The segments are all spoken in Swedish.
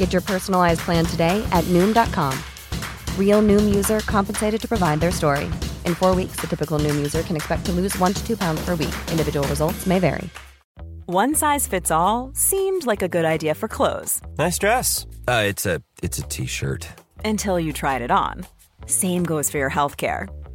Get your personalized plan today at Noom.com. Real Noom user compensated to provide their story. In four weeks, the typical Noom user can expect to lose one to two pounds per week. Individual results may vary. One size fits all seemed like a good idea for clothes. Nice dress. Uh, it's a it's a t-shirt. Until you tried it on. Same goes for your healthcare.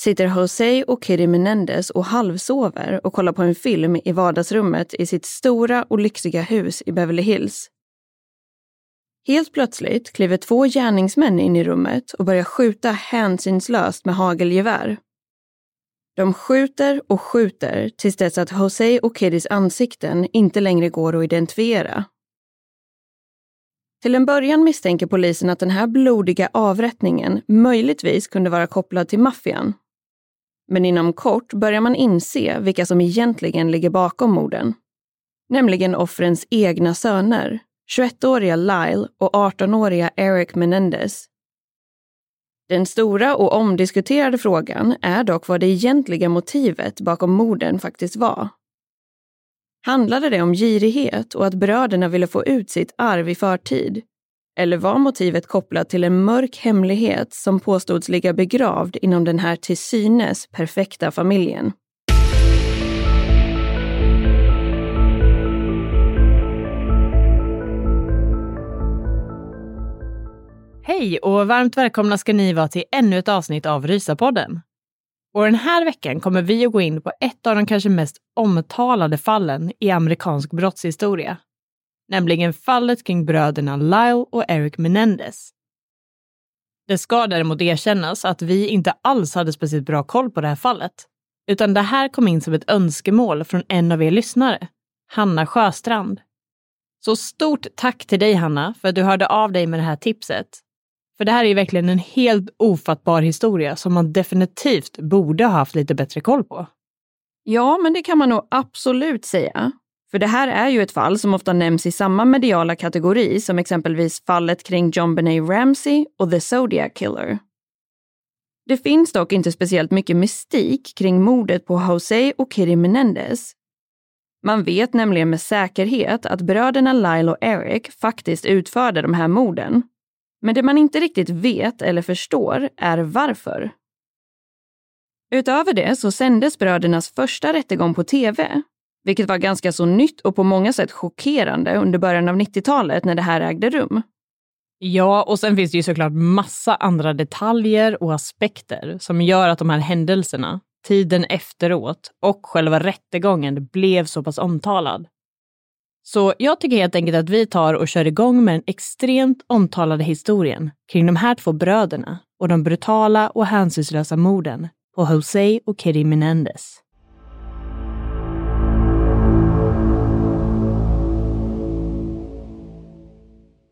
sitter Jose och Kitty Menendez och halvsover och kollar på en film i vardagsrummet i sitt stora och lyxiga hus i Beverly Hills. Helt plötsligt kliver två gärningsmän in i rummet och börjar skjuta hänsynslöst med hagelgevär. De skjuter och skjuter tills dess att Jose och Kittys ansikten inte längre går att identifiera. Till en början misstänker polisen att den här blodiga avrättningen möjligtvis kunde vara kopplad till maffian. Men inom kort börjar man inse vilka som egentligen ligger bakom morden. Nämligen offrens egna söner, 21-åriga Lyle och 18-åriga Eric Menendez. Den stora och omdiskuterade frågan är dock vad det egentliga motivet bakom morden faktiskt var. Handlade det om girighet och att bröderna ville få ut sitt arv i förtid? Eller var motivet kopplat till en mörk hemlighet som påstods ligga begravd inom den här till synes perfekta familjen? Hej och varmt välkomna ska ni vara till ännu ett avsnitt av Rysapodden. Och den här veckan kommer vi att gå in på ett av de kanske mest omtalade fallen i amerikansk brottshistoria. Nämligen fallet kring bröderna Lyle och Eric Menendez. Det ska däremot erkännas att vi inte alls hade speciellt bra koll på det här fallet. Utan det här kom in som ett önskemål från en av er lyssnare, Hanna Sjöstrand. Så stort tack till dig Hanna för att du hörde av dig med det här tipset för det här är ju verkligen en helt ofattbar historia som man definitivt borde ha haft lite bättre koll på. Ja, men det kan man nog absolut säga. För det här är ju ett fall som ofta nämns i samma mediala kategori som exempelvis fallet kring John Benet Ramsey och The Zodiac Killer. Det finns dock inte speciellt mycket mystik kring mordet på Jose och Kitty Menendez. Man vet nämligen med säkerhet att bröderna Lyle och Eric faktiskt utförde de här morden men det man inte riktigt vet eller förstår är varför. Utöver det så sändes brödernas första rättegång på tv, vilket var ganska så nytt och på många sätt chockerande under början av 90-talet när det här ägde rum. Ja, och sen finns det ju såklart massa andra detaljer och aspekter som gör att de här händelserna, tiden efteråt och själva rättegången blev så pass omtalad. Så jag tycker helt enkelt att vi tar och kör igång med den extremt omtalade historien kring de här två bröderna och de brutala och hänsynslösa morden på Jose och Kitty Menendez.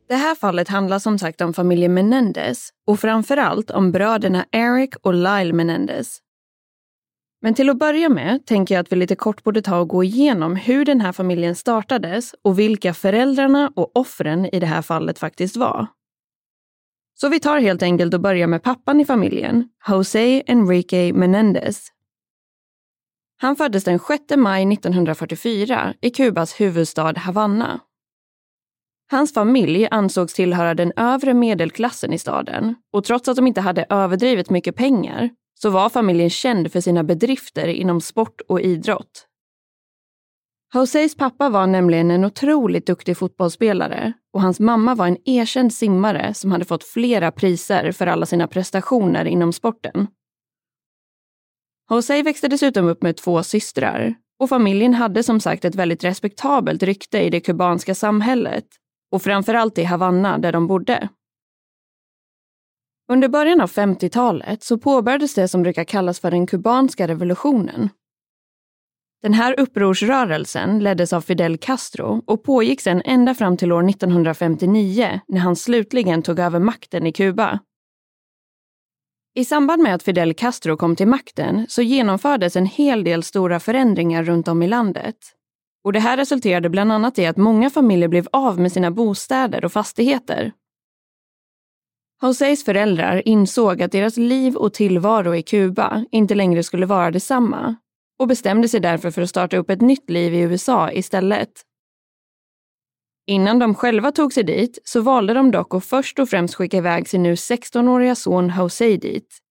Det här fallet handlar som sagt om familjen Menendez och framförallt om bröderna Eric och Lyle Menendez men till att börja med tänker jag att vi lite kort borde ta och gå igenom hur den här familjen startades och vilka föräldrarna och offren i det här fallet faktiskt var. Så vi tar helt enkelt och börjar med pappan i familjen, José Enrique Menendez. Han föddes den 6 maj 1944 i Kubas huvudstad Havanna. Hans familj ansågs tillhöra den övre medelklassen i staden och trots att de inte hade överdrivet mycket pengar så var familjen känd för sina bedrifter inom sport och idrott. Joseis pappa var nämligen en otroligt duktig fotbollsspelare och hans mamma var en erkänd simmare som hade fått flera priser för alla sina prestationer inom sporten. José växte dessutom upp med två systrar och familjen hade som sagt ett väldigt respektabelt rykte i det kubanska samhället och framförallt i Havanna där de bodde. Under början av 50-talet så påbörjades det som brukar kallas för den kubanska revolutionen. Den här upprorsrörelsen leddes av Fidel Castro och pågick sedan ända fram till år 1959 när han slutligen tog över makten i Kuba. I samband med att Fidel Castro kom till makten så genomfördes en hel del stora förändringar runt om i landet. Och det här resulterade bland annat i att många familjer blev av med sina bostäder och fastigheter. Joseis föräldrar insåg att deras liv och tillvaro i Kuba inte längre skulle vara detsamma och bestämde sig därför för att starta upp ett nytt liv i USA istället. Innan de själva tog sig dit så valde de dock att först och främst skicka iväg sin nu 16-åriga son Jose dit.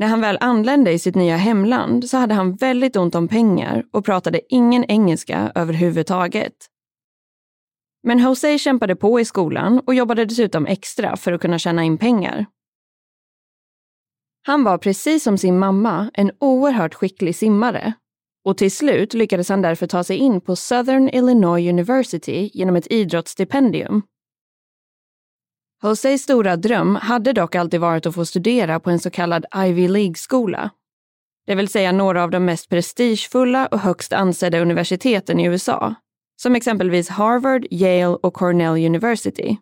När han väl anlände i sitt nya hemland så hade han väldigt ont om pengar och pratade ingen engelska överhuvudtaget. Men Jose kämpade på i skolan och jobbade dessutom extra för att kunna tjäna in pengar. Han var precis som sin mamma en oerhört skicklig simmare och till slut lyckades han därför ta sig in på Southern Illinois University genom ett idrottsstipendium. Josés stora dröm hade dock alltid varit att få studera på en så kallad Ivy League-skola. Det vill säga några av de mest prestigefulla och högst ansedda universiteten i USA, som exempelvis Harvard, Yale och Cornell University.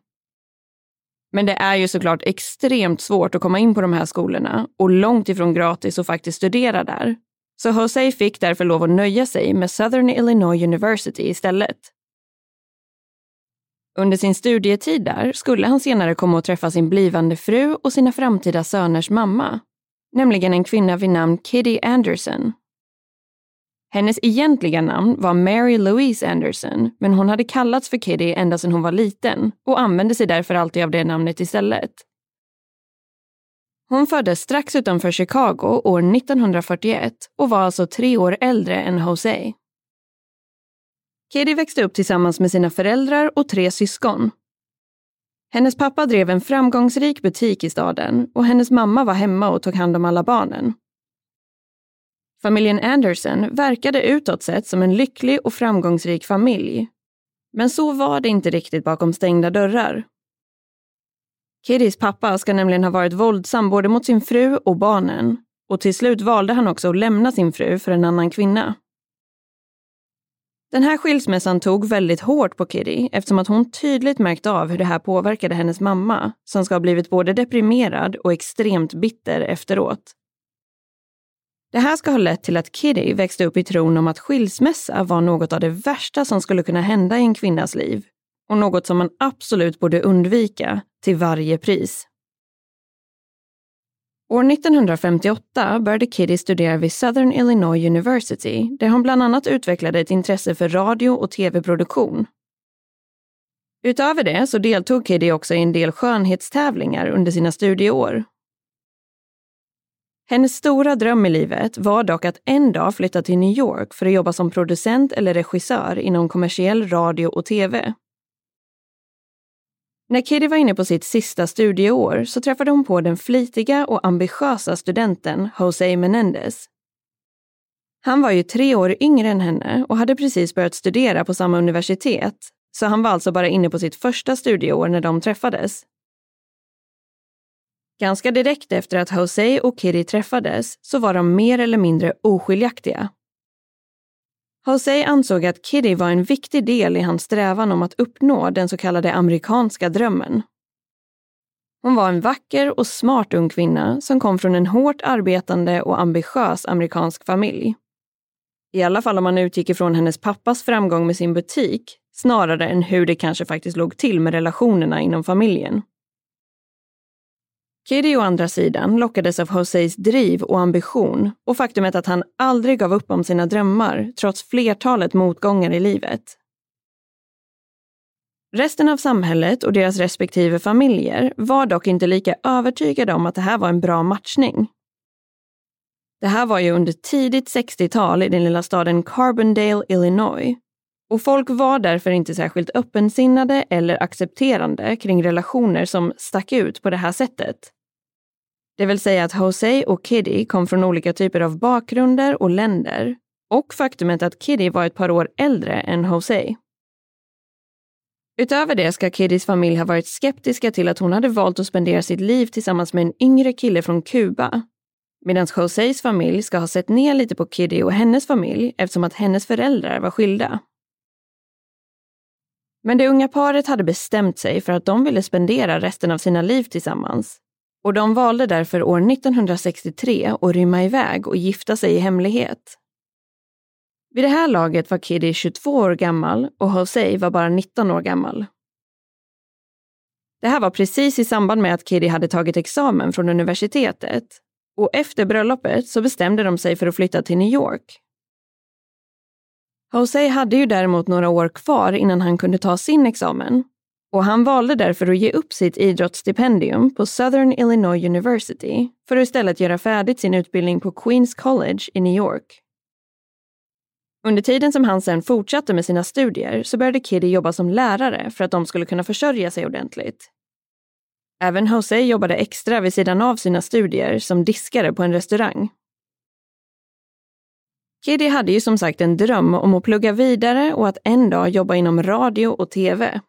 Men det är ju såklart extremt svårt att komma in på de här skolorna och långt ifrån gratis att faktiskt studera där. Så Jose fick därför lov att nöja sig med Southern Illinois University istället. Under sin studietid där skulle han senare komma att träffa sin blivande fru och sina framtida söners mamma, nämligen en kvinna vid namn Kitty Anderson. Hennes egentliga namn var Mary Louise Anderson, men hon hade kallats för Kitty ända sedan hon var liten och använde sig därför alltid av det namnet istället. Hon föddes strax utanför Chicago år 1941 och var alltså tre år äldre än Jose. Katie växte upp tillsammans med sina föräldrar och tre syskon. Hennes pappa drev en framgångsrik butik i staden och hennes mamma var hemma och tog hand om alla barnen. Familjen Anderson verkade utåt sett som en lycklig och framgångsrik familj. Men så var det inte riktigt bakom stängda dörrar. Kittys pappa ska nämligen ha varit våldsam både mot sin fru och barnen och till slut valde han också att lämna sin fru för en annan kvinna. Den här skilsmässan tog väldigt hårt på Kitty eftersom att hon tydligt märkt av hur det här påverkade hennes mamma som ska ha blivit både deprimerad och extremt bitter efteråt. Det här ska ha lett till att Kitty växte upp i tron om att skilsmässa var något av det värsta som skulle kunna hända i en kvinnas liv och något som man absolut borde undvika till varje pris. År 1958 började Kitty studera vid Southern Illinois University där hon bland annat utvecklade ett intresse för radio och tv-produktion. Utöver det så deltog Kitty också i en del skönhetstävlingar under sina studieår hennes stora dröm i livet var dock att en dag flytta till New York för att jobba som producent eller regissör inom kommersiell radio och tv. När Kitty var inne på sitt sista studieår så träffade hon på den flitiga och ambitiösa studenten Jose Menendez. Han var ju tre år yngre än henne och hade precis börjat studera på samma universitet, så han var alltså bara inne på sitt första studieår när de träffades. Ganska direkt efter att Jose och Kitty träffades så var de mer eller mindre oskiljaktiga. Jose ansåg att Kitty var en viktig del i hans strävan om att uppnå den så kallade amerikanska drömmen. Hon var en vacker och smart ung kvinna som kom från en hårt arbetande och ambitiös amerikansk familj. I alla fall om man utgick ifrån hennes pappas framgång med sin butik snarare än hur det kanske faktiskt låg till med relationerna inom familjen. Kiddy å andra sidan lockades av Joseis driv och ambition och faktumet att han aldrig gav upp om sina drömmar trots flertalet motgångar i livet. Resten av samhället och deras respektive familjer var dock inte lika övertygade om att det här var en bra matchning. Det här var ju under tidigt 60-tal i den lilla staden Carbondale, Illinois. Och folk var därför inte särskilt öppensinnade eller accepterande kring relationer som stack ut på det här sättet. Det vill säga att Jose och Kitty kom från olika typer av bakgrunder och länder och faktumet att Kitty var ett par år äldre än Jose. Utöver det ska Kiddys familj ha varit skeptiska till att hon hade valt att spendera sitt liv tillsammans med en yngre kille från Kuba. Medan Joseis familj ska ha sett ner lite på Kiddy och hennes familj eftersom att hennes föräldrar var skilda. Men det unga paret hade bestämt sig för att de ville spendera resten av sina liv tillsammans. Och de valde därför år 1963 att rymma iväg och gifta sig i hemlighet. Vid det här laget var Kiddy 22 år gammal och Jose var bara 19 år gammal. Det här var precis i samband med att Kiddy hade tagit examen från universitetet och efter bröllopet så bestämde de sig för att flytta till New York. Jose hade ju däremot några år kvar innan han kunde ta sin examen och han valde därför att ge upp sitt idrottsstipendium på Southern Illinois University för att istället göra färdigt sin utbildning på Queens College i New York. Under tiden som han sen fortsatte med sina studier så började Kiddy jobba som lärare för att de skulle kunna försörja sig ordentligt. Även Jose jobbade extra vid sidan av sina studier som diskare på en restaurang. Kiddy hade ju som sagt en dröm om att plugga vidare och att en dag jobba inom radio och tv.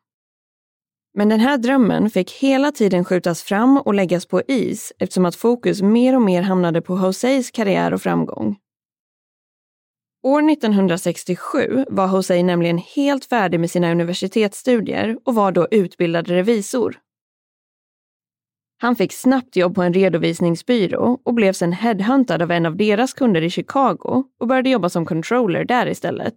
Men den här drömmen fick hela tiden skjutas fram och läggas på is eftersom att fokus mer och mer hamnade på Joseis karriär och framgång. År 1967 var Jose nämligen helt färdig med sina universitetsstudier och var då utbildad revisor. Han fick snabbt jobb på en redovisningsbyrå och blev sen headhuntad av en av deras kunder i Chicago och började jobba som controller där istället.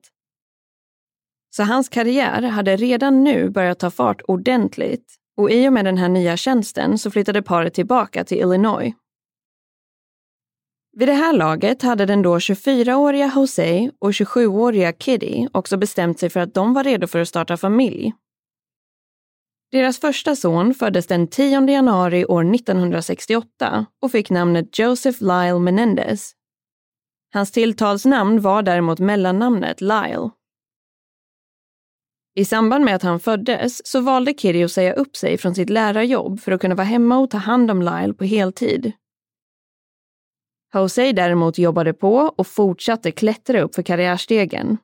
Så hans karriär hade redan nu börjat ta fart ordentligt och i och med den här nya tjänsten så flyttade paret tillbaka till Illinois. Vid det här laget hade den då 24-åriga Jose och 27-åriga Kitty också bestämt sig för att de var redo för att starta familj. Deras första son föddes den 10 januari år 1968 och fick namnet Joseph Lyle Menendez. Hans tilltalsnamn var däremot mellannamnet Lyle. I samband med att han föddes så valde Kiri att säga upp sig från sitt lärarjobb för att kunna vara hemma och ta hand om Lyle på heltid. Jose däremot jobbade på och fortsatte klättra upp för karriärstegen.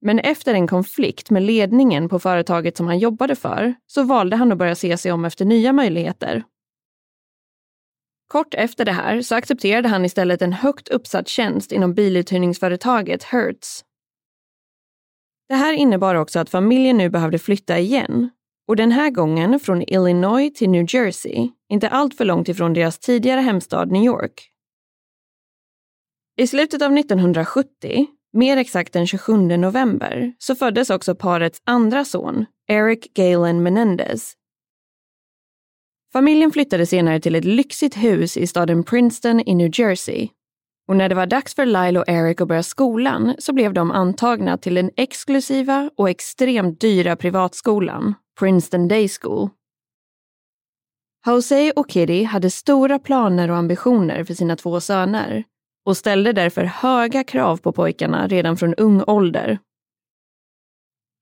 Men efter en konflikt med ledningen på företaget som han jobbade för så valde han att börja se sig om efter nya möjligheter. Kort efter det här så accepterade han istället en högt uppsatt tjänst inom biluthyrningsföretaget Hertz. Det här innebar också att familjen nu behövde flytta igen och den här gången från Illinois till New Jersey, inte alltför långt ifrån deras tidigare hemstad New York. I slutet av 1970, mer exakt den 27 november, så föddes också parets andra son, Eric Galen Menendez. Familjen flyttade senare till ett lyxigt hus i staden Princeton i New Jersey. Och när det var dags för Lyle och Eric att börja skolan så blev de antagna till den exklusiva och extremt dyra privatskolan, Princeton Day School. Jose och Kitty hade stora planer och ambitioner för sina två söner och ställde därför höga krav på pojkarna redan från ung ålder.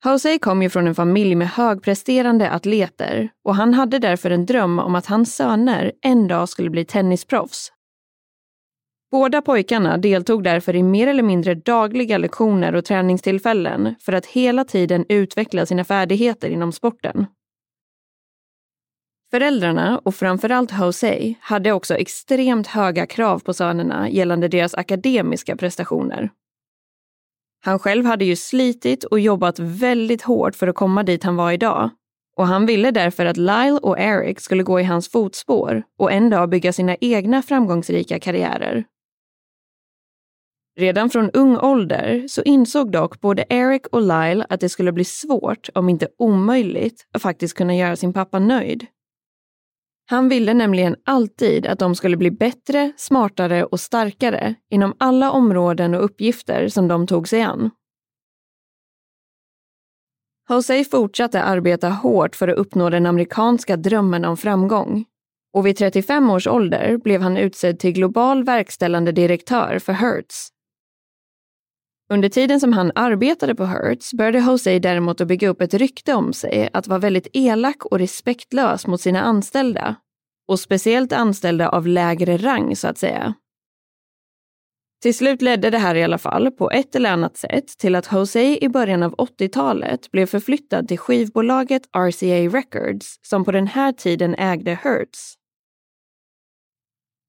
Jose kom ju från en familj med högpresterande atleter och han hade därför en dröm om att hans söner en dag skulle bli tennisproffs. Båda pojkarna deltog därför i mer eller mindre dagliga lektioner och träningstillfällen för att hela tiden utveckla sina färdigheter inom sporten. Föräldrarna och framförallt Jose hade också extremt höga krav på sönerna gällande deras akademiska prestationer. Han själv hade ju slitit och jobbat väldigt hårt för att komma dit han var idag och han ville därför att Lyle och Eric skulle gå i hans fotspår och en dag bygga sina egna framgångsrika karriärer. Redan från ung ålder så insåg dock både Eric och Lyle att det skulle bli svårt, om inte omöjligt, att faktiskt kunna göra sin pappa nöjd. Han ville nämligen alltid att de skulle bli bättre, smartare och starkare inom alla områden och uppgifter som de tog sig an. Jose fortsatte arbeta hårt för att uppnå den amerikanska drömmen om framgång. Och vid 35 års ålder blev han utsedd till global verkställande direktör för Hertz. Under tiden som han arbetade på Hertz började Jose däremot att bygga upp ett rykte om sig att vara väldigt elak och respektlös mot sina anställda. Och speciellt anställda av lägre rang, så att säga. Till slut ledde det här i alla fall, på ett eller annat sätt, till att Jose i början av 80-talet blev förflyttad till skivbolaget RCA Records, som på den här tiden ägde Hertz.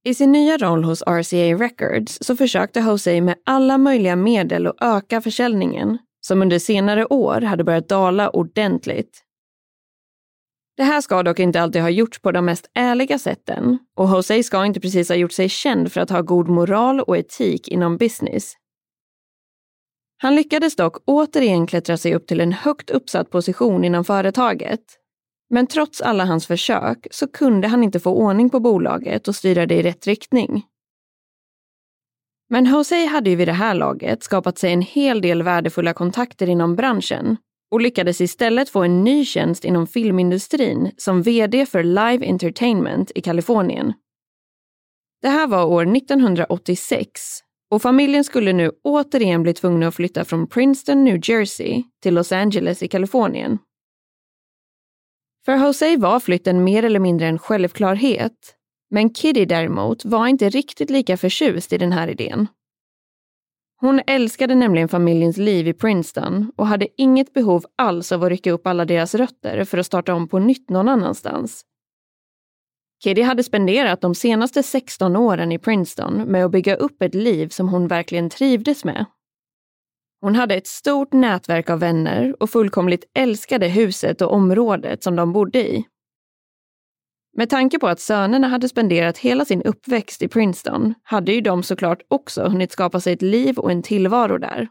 I sin nya roll hos RCA Records så försökte Jose med alla möjliga medel att öka försäljningen, som under senare år hade börjat dala ordentligt. Det här ska dock inte alltid ha gjorts på de mest ärliga sätten och Jose ska inte precis ha gjort sig känd för att ha god moral och etik inom business. Han lyckades dock återigen klättra sig upp till en högt uppsatt position inom företaget. Men trots alla hans försök så kunde han inte få ordning på bolaget och styra det i rätt riktning. Men Jose hade ju vid det här laget skapat sig en hel del värdefulla kontakter inom branschen och lyckades istället få en ny tjänst inom filmindustrin som VD för Live Entertainment i Kalifornien. Det här var år 1986 och familjen skulle nu återigen bli tvungna att flytta från Princeton, New Jersey till Los Angeles i Kalifornien. För Jose var flytten mer eller mindre en självklarhet, men Kitty däremot var inte riktigt lika förtjust i den här idén. Hon älskade nämligen familjens liv i Princeton och hade inget behov alls av att rycka upp alla deras rötter för att starta om på nytt någon annanstans. Kitty hade spenderat de senaste 16 åren i Princeton med att bygga upp ett liv som hon verkligen trivdes med. Hon hade ett stort nätverk av vänner och fullkomligt älskade huset och området som de bodde i. Med tanke på att sönerna hade spenderat hela sin uppväxt i Princeton hade ju de såklart också hunnit skapa sig ett liv och en tillvaro där.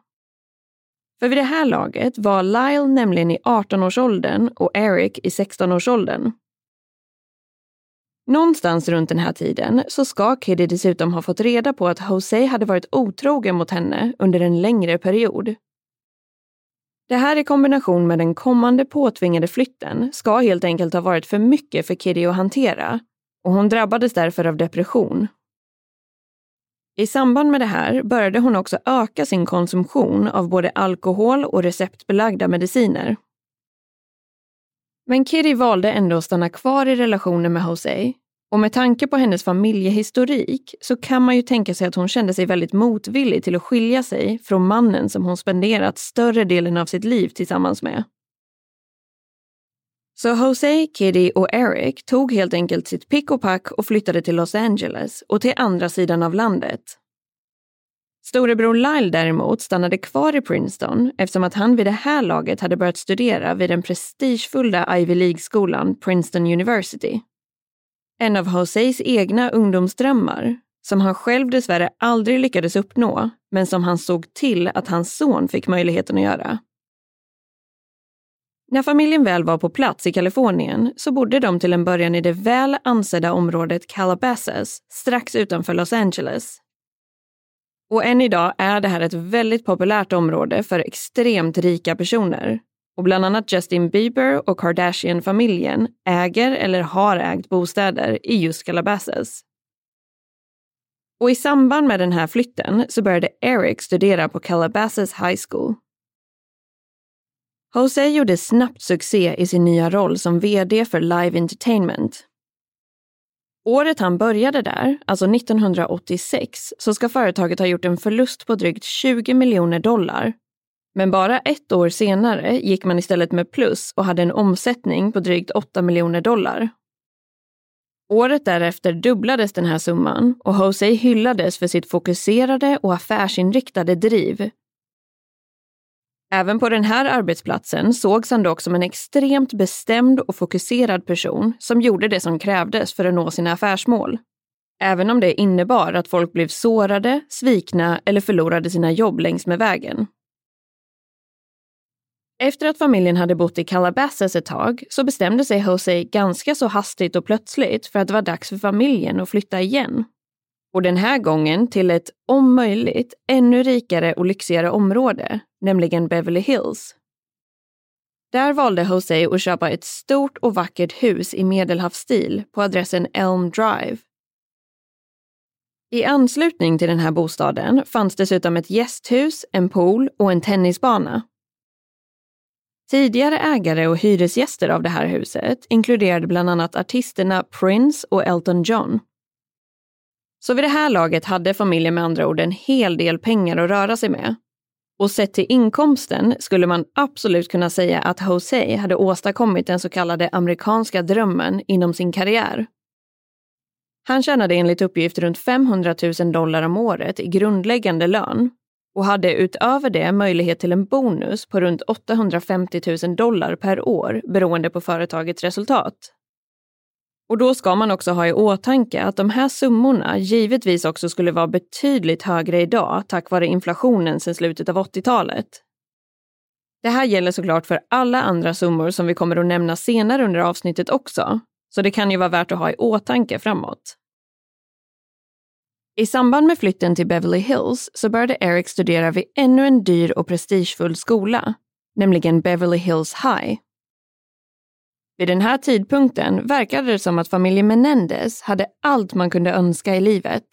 För vid det här laget var Lyle nämligen i 18-årsåldern och Eric i 16-årsåldern. Någonstans runt den här tiden så ska Kiddy dessutom ha fått reda på att Jose hade varit otrogen mot henne under en längre period. Det här i kombination med den kommande påtvingade flytten ska helt enkelt ha varit för mycket för Kiddy att hantera och hon drabbades därför av depression. I samband med det här började hon också öka sin konsumtion av både alkohol och receptbelagda mediciner. Men Kitty valde ändå att stanna kvar i relationen med Jose och med tanke på hennes familjehistorik så kan man ju tänka sig att hon kände sig väldigt motvillig till att skilja sig från mannen som hon spenderat större delen av sitt liv tillsammans med. Så Jose, Kitty och Eric tog helt enkelt sitt pick och pack och flyttade till Los Angeles och till andra sidan av landet. Storebror Lyle däremot stannade kvar i Princeton eftersom att han vid det här laget hade börjat studera vid den prestigefulla Ivy League-skolan Princeton University. En av Joseis egna ungdomsdrömmar, som han själv dessvärre aldrig lyckades uppnå, men som han såg till att hans son fick möjligheten att göra. När familjen väl var på plats i Kalifornien så bodde de till en början i det väl ansedda området Calabasas strax utanför Los Angeles. Och än idag är det här ett väldigt populärt område för extremt rika personer och bland annat Justin Bieber och Kardashian-familjen äger eller har ägt bostäder i just Calabasas. Och i samband med den här flytten så började Eric studera på Calabasas High School. Jose gjorde snabbt succé i sin nya roll som VD för Live Entertainment. Året han började där, alltså 1986, så ska företaget ha gjort en förlust på drygt 20 miljoner dollar men bara ett år senare gick man istället med plus och hade en omsättning på drygt 8 miljoner dollar. Året därefter dubblades den här summan och Jose hyllades för sitt fokuserade och affärsinriktade driv. Även på den här arbetsplatsen sågs han dock som en extremt bestämd och fokuserad person som gjorde det som krävdes för att nå sina affärsmål. Även om det innebar att folk blev sårade, svikna eller förlorade sina jobb längs med vägen. Efter att familjen hade bott i Calabasas ett tag så bestämde sig Jose ganska så hastigt och plötsligt för att det var dags för familjen att flytta igen. Och den här gången till ett, om möjligt, ännu rikare och lyxigare område, nämligen Beverly Hills. Där valde Jose att köpa ett stort och vackert hus i medelhavsstil på adressen Elm Drive. I anslutning till den här bostaden fanns dessutom ett gästhus, en pool och en tennisbana. Tidigare ägare och hyresgäster av det här huset inkluderade bland annat artisterna Prince och Elton John. Så vid det här laget hade familjen med andra ord en hel del pengar att röra sig med. Och sett till inkomsten skulle man absolut kunna säga att Jose hade åstadkommit den så kallade amerikanska drömmen inom sin karriär. Han tjänade enligt uppgift runt 500 000 dollar om året i grundläggande lön och hade utöver det möjlighet till en bonus på runt 850 000 dollar per år beroende på företagets resultat. Och då ska man också ha i åtanke att de här summorna givetvis också skulle vara betydligt högre idag tack vare inflationen sedan slutet av 80-talet. Det här gäller såklart för alla andra summor som vi kommer att nämna senare under avsnittet också, så det kan ju vara värt att ha i åtanke framåt. I samband med flytten till Beverly Hills så började Eric studera vid ännu en dyr och prestigefull skola, nämligen Beverly Hills High. Vid den här tidpunkten verkade det som att familjen Menendez hade allt man kunde önska i livet.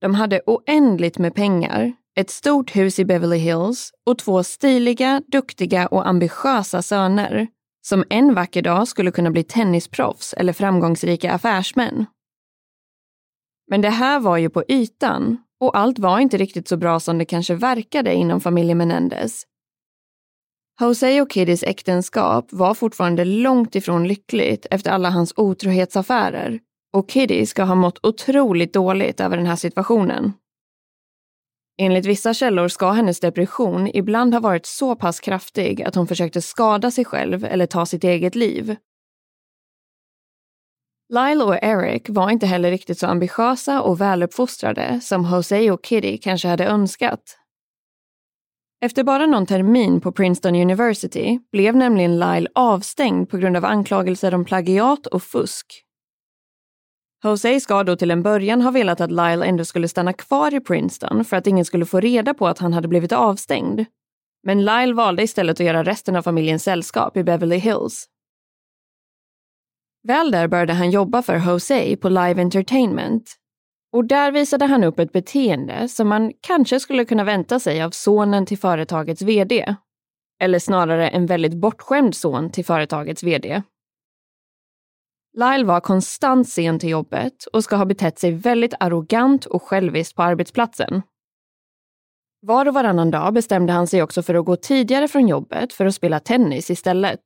De hade oändligt med pengar, ett stort hus i Beverly Hills och två stiliga, duktiga och ambitiösa söner som en vacker dag skulle kunna bli tennisproffs eller framgångsrika affärsmän. Men det här var ju på ytan och allt var inte riktigt så bra som det kanske verkade inom familjen Menendez. Jose och Kiddys äktenskap var fortfarande långt ifrån lyckligt efter alla hans otrohetsaffärer och Kiddy ska ha mått otroligt dåligt över den här situationen. Enligt vissa källor ska hennes depression ibland ha varit så pass kraftig att hon försökte skada sig själv eller ta sitt eget liv. Lyle och Eric var inte heller riktigt så ambitiösa och väluppfostrade som Jose och Kitty kanske hade önskat. Efter bara någon termin på Princeton University blev nämligen Lyle avstängd på grund av anklagelser om plagiat och fusk. Jose ska då till en början ha velat att Lyle ändå skulle stanna kvar i Princeton för att ingen skulle få reda på att han hade blivit avstängd. Men Lyle valde istället att göra resten av familjens sällskap i Beverly Hills. Väl där började han jobba för Jose på Live Entertainment. Och där visade han upp ett beteende som man kanske skulle kunna vänta sig av sonen till företagets VD. Eller snarare en väldigt bortskämd son till företagets VD. Lyle var konstant sen till jobbet och ska ha betett sig väldigt arrogant och själviskt på arbetsplatsen. Var och varannan dag bestämde han sig också för att gå tidigare från jobbet för att spela tennis istället.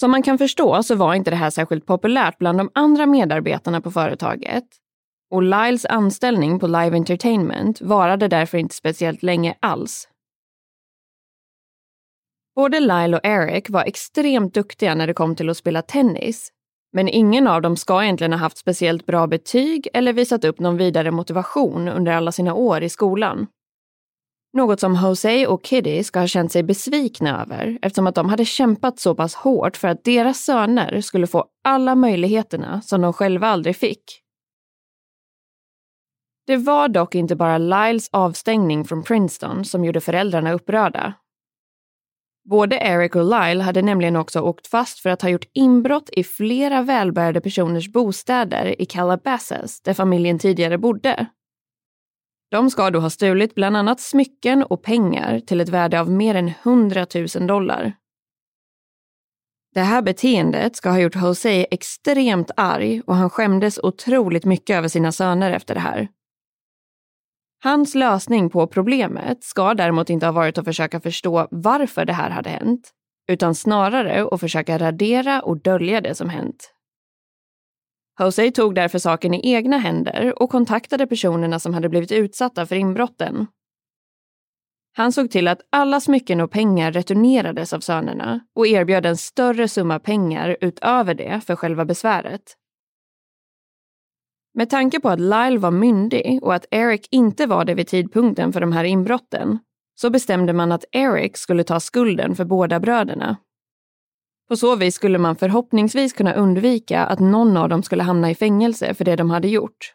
Som man kan förstå så var inte det här särskilt populärt bland de andra medarbetarna på företaget. Och Lyles anställning på Live Entertainment varade därför inte speciellt länge alls. Både Lyle och Eric var extremt duktiga när det kom till att spela tennis. Men ingen av dem ska egentligen ha haft speciellt bra betyg eller visat upp någon vidare motivation under alla sina år i skolan. Något som Jose och Kitty ska ha känt sig besvikna över eftersom att de hade kämpat så pass hårt för att deras söner skulle få alla möjligheterna som de själva aldrig fick. Det var dock inte bara Lyles avstängning från Princeton som gjorde föräldrarna upprörda. Både Eric och Lyle hade nämligen också åkt fast för att ha gjort inbrott i flera välbärgade personers bostäder i Calabasas, där familjen tidigare bodde. De ska då ha stulit bland annat smycken och pengar till ett värde av mer än 100 000 dollar. Det här beteendet ska ha gjort Jose extremt arg och han skämdes otroligt mycket över sina söner efter det här. Hans lösning på problemet ska däremot inte ha varit att försöka förstå varför det här hade hänt, utan snarare att försöka radera och dölja det som hänt. Jose tog därför saken i egna händer och kontaktade personerna som hade blivit utsatta för inbrotten. Han såg till att alla smycken och pengar returnerades av sönerna och erbjöd en större summa pengar utöver det för själva besväret. Med tanke på att Lyle var myndig och att Eric inte var det vid tidpunkten för de här inbrotten så bestämde man att Eric skulle ta skulden för båda bröderna. På så vis skulle man förhoppningsvis kunna undvika att någon av dem skulle hamna i fängelse för det de hade gjort.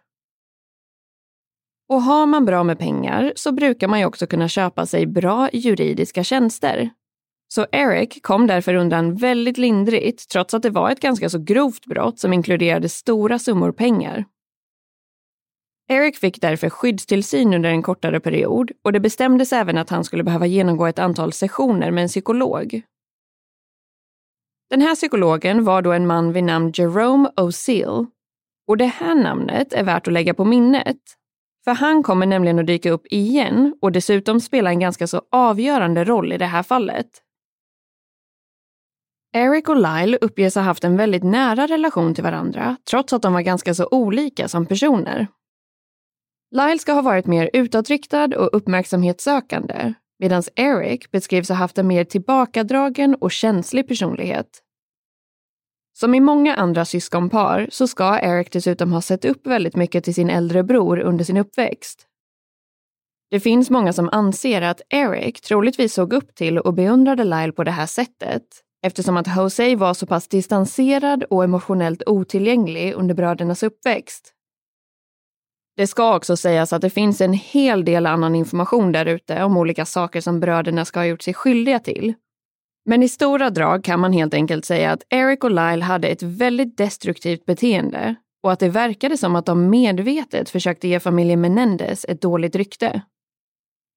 Och har man bra med pengar så brukar man ju också kunna köpa sig bra juridiska tjänster. Så Eric kom därför undan väldigt lindrigt trots att det var ett ganska så grovt brott som inkluderade stora summor pengar. Eric fick därför skyddstillsyn under en kortare period och det bestämdes även att han skulle behöva genomgå ett antal sessioner med en psykolog. Den här psykologen var då en man vid namn Jerome O'Seal. Och det här namnet är värt att lägga på minnet. För han kommer nämligen att dyka upp igen och dessutom spela en ganska så avgörande roll i det här fallet. Eric och Lyle uppges ha haft en väldigt nära relation till varandra trots att de var ganska så olika som personer. Lyle ska ha varit mer utåtriktad och uppmärksamhetssökande medan Eric beskrivs ha haft en mer tillbakadragen och känslig personlighet. Som i många andra syskonpar så ska Eric dessutom ha sett upp väldigt mycket till sin äldre bror under sin uppväxt. Det finns många som anser att Eric troligtvis såg upp till och beundrade Lyle på det här sättet eftersom att Jose var så pass distanserad och emotionellt otillgänglig under brödernas uppväxt. Det ska också sägas att det finns en hel del annan information där ute om olika saker som bröderna ska ha gjort sig skyldiga till. Men i stora drag kan man helt enkelt säga att Eric och Lyle hade ett väldigt destruktivt beteende och att det verkade som att de medvetet försökte ge familjen Menendez ett dåligt rykte.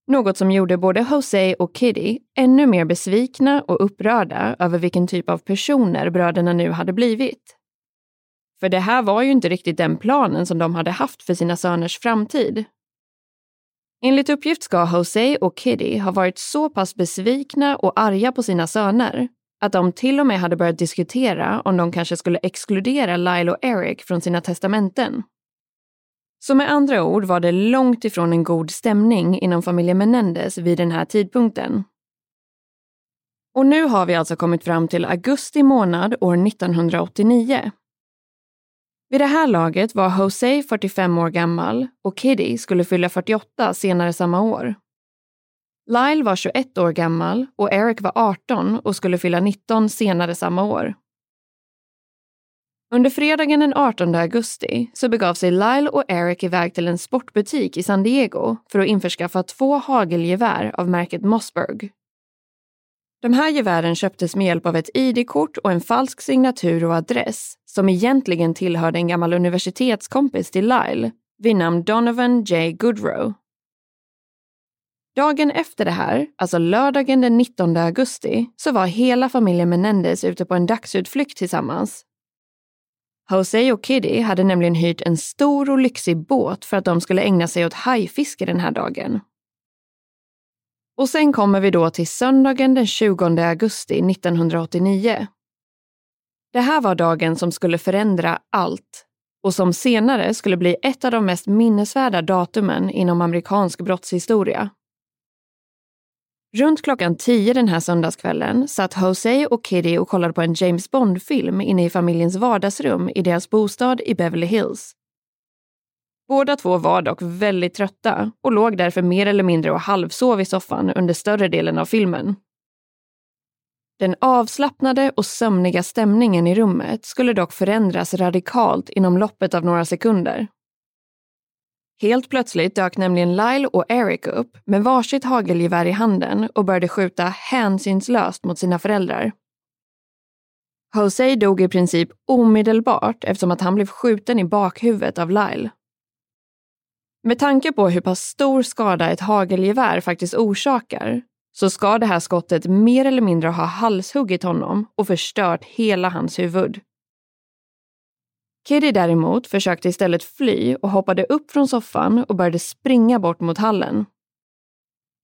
Något som gjorde både Jose och Kitty ännu mer besvikna och upprörda över vilken typ av personer bröderna nu hade blivit. För det här var ju inte riktigt den planen som de hade haft för sina söners framtid. Enligt uppgift ska Jose och Kitty ha varit så pass besvikna och arga på sina söner att de till och med hade börjat diskutera om de kanske skulle exkludera Lyle och Eric från sina testamenten. Så med andra ord var det långt ifrån en god stämning inom familjen Menendez vid den här tidpunkten. Och nu har vi alltså kommit fram till augusti månad år 1989 vid det här laget var Jose 45 år gammal och Kitty skulle fylla 48 senare samma år. Lyle var 21 år gammal och Eric var 18 och skulle fylla 19 senare samma år. Under fredagen den 18 augusti så begav sig Lyle och Eric iväg till en sportbutik i San Diego för att införskaffa två hagelgevär av märket Mossberg de här gevären köptes med hjälp av ett ID-kort och en falsk signatur och adress som egentligen tillhörde en gammal universitetskompis till Lyle vid namn Donovan J. Goodrow. Dagen efter det här, alltså lördagen den 19 augusti, så var hela familjen Menendez ute på en dagsutflykt tillsammans. Jose och Kitty hade nämligen hyrt en stor och lyxig båt för att de skulle ägna sig åt hajfiske den här dagen. Och sen kommer vi då till söndagen den 20 augusti 1989. Det här var dagen som skulle förändra allt och som senare skulle bli ett av de mest minnesvärda datumen inom amerikansk brottshistoria. Runt klockan tio den här söndagskvällen satt Jose och Kitty och kollade på en James Bond-film inne i familjens vardagsrum i deras bostad i Beverly Hills. Båda två var dock väldigt trötta och låg därför mer eller mindre och halvsov i soffan under större delen av filmen. Den avslappnade och sömniga stämningen i rummet skulle dock förändras radikalt inom loppet av några sekunder. Helt plötsligt dök nämligen Lyle och Eric upp med varsitt hagelgevär i handen och började skjuta hänsynslöst mot sina föräldrar. Jose dog i princip omedelbart eftersom att han blev skjuten i bakhuvudet av Lyle. Med tanke på hur pass stor skada ett hagelgevär faktiskt orsakar så ska det här skottet mer eller mindre ha halshuggit honom och förstört hela hans huvud. Kitty däremot försökte istället fly och hoppade upp från soffan och började springa bort mot hallen.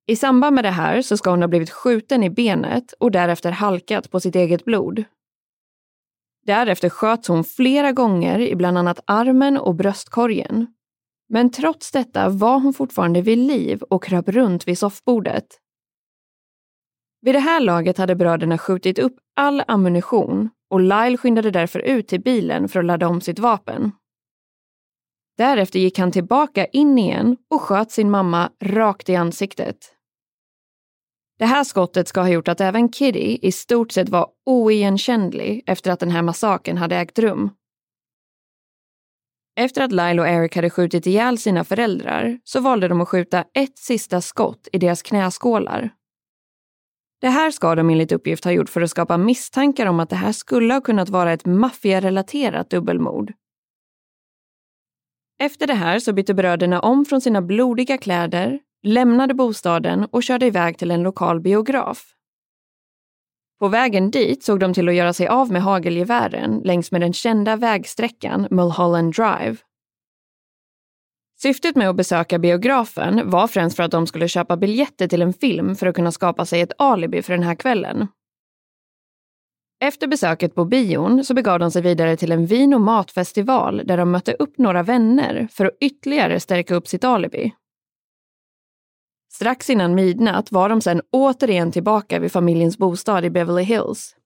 I samband med det här så ska hon ha blivit skjuten i benet och därefter halkat på sitt eget blod. Därefter sköts hon flera gånger i bland annat armen och bröstkorgen men trots detta var hon fortfarande vid liv och kröp runt vid soffbordet. Vid det här laget hade bröderna skjutit upp all ammunition och Lyle skyndade därför ut till bilen för att ladda om sitt vapen. Därefter gick han tillbaka in igen och sköt sin mamma rakt i ansiktet. Det här skottet ska ha gjort att även Kitty i stort sett var oigenkännlig efter att den här massaken hade ägt rum. Efter att Lyle och Eric hade skjutit ihjäl sina föräldrar så valde de att skjuta ett sista skott i deras knäskålar. Det här ska de enligt uppgift ha gjort för att skapa misstankar om att det här skulle ha kunnat vara ett maffiarelaterat dubbelmord. Efter det här så bytte bröderna om från sina blodiga kläder, lämnade bostaden och körde iväg till en lokal biograf. På vägen dit såg de till att göra sig av med hagelgevären längs med den kända vägsträckan Mulholland Drive. Syftet med att besöka biografen var främst för att de skulle köpa biljetter till en film för att kunna skapa sig ett alibi för den här kvällen. Efter besöket på bion så begav de sig vidare till en vin och matfestival där de mötte upp några vänner för att ytterligare stärka upp sitt alibi. Strax innan midnatt var de sedan återigen tillbaka vid familjens bostad i Beverly Hills.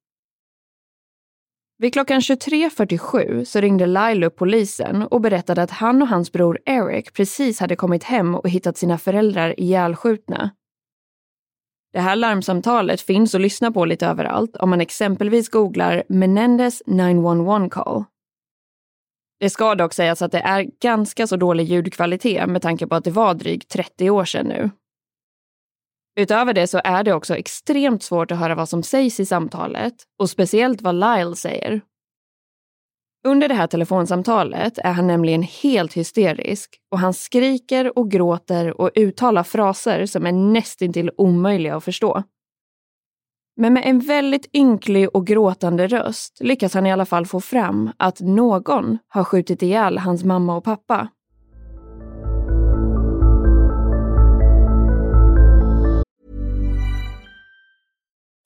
Vid klockan 23.47 så ringde Lyle upp polisen och berättade att han och hans bror Eric precis hade kommit hem och hittat sina föräldrar ihjälskjutna. Det här larmsamtalet finns att lyssna på lite överallt om man exempelvis googlar Menendez 911 call. Det ska dock sägas att det är ganska så dålig ljudkvalitet med tanke på att det var drygt 30 år sedan nu. Utöver det så är det också extremt svårt att höra vad som sägs i samtalet och speciellt vad Lyle säger. Under det här telefonsamtalet är han nämligen helt hysterisk och han skriker och gråter och uttalar fraser som är nästintill omöjliga att förstå. Men med en väldigt ynklig och gråtande röst lyckas han i alla fall få fram att någon har skjutit ihjäl hans mamma och pappa.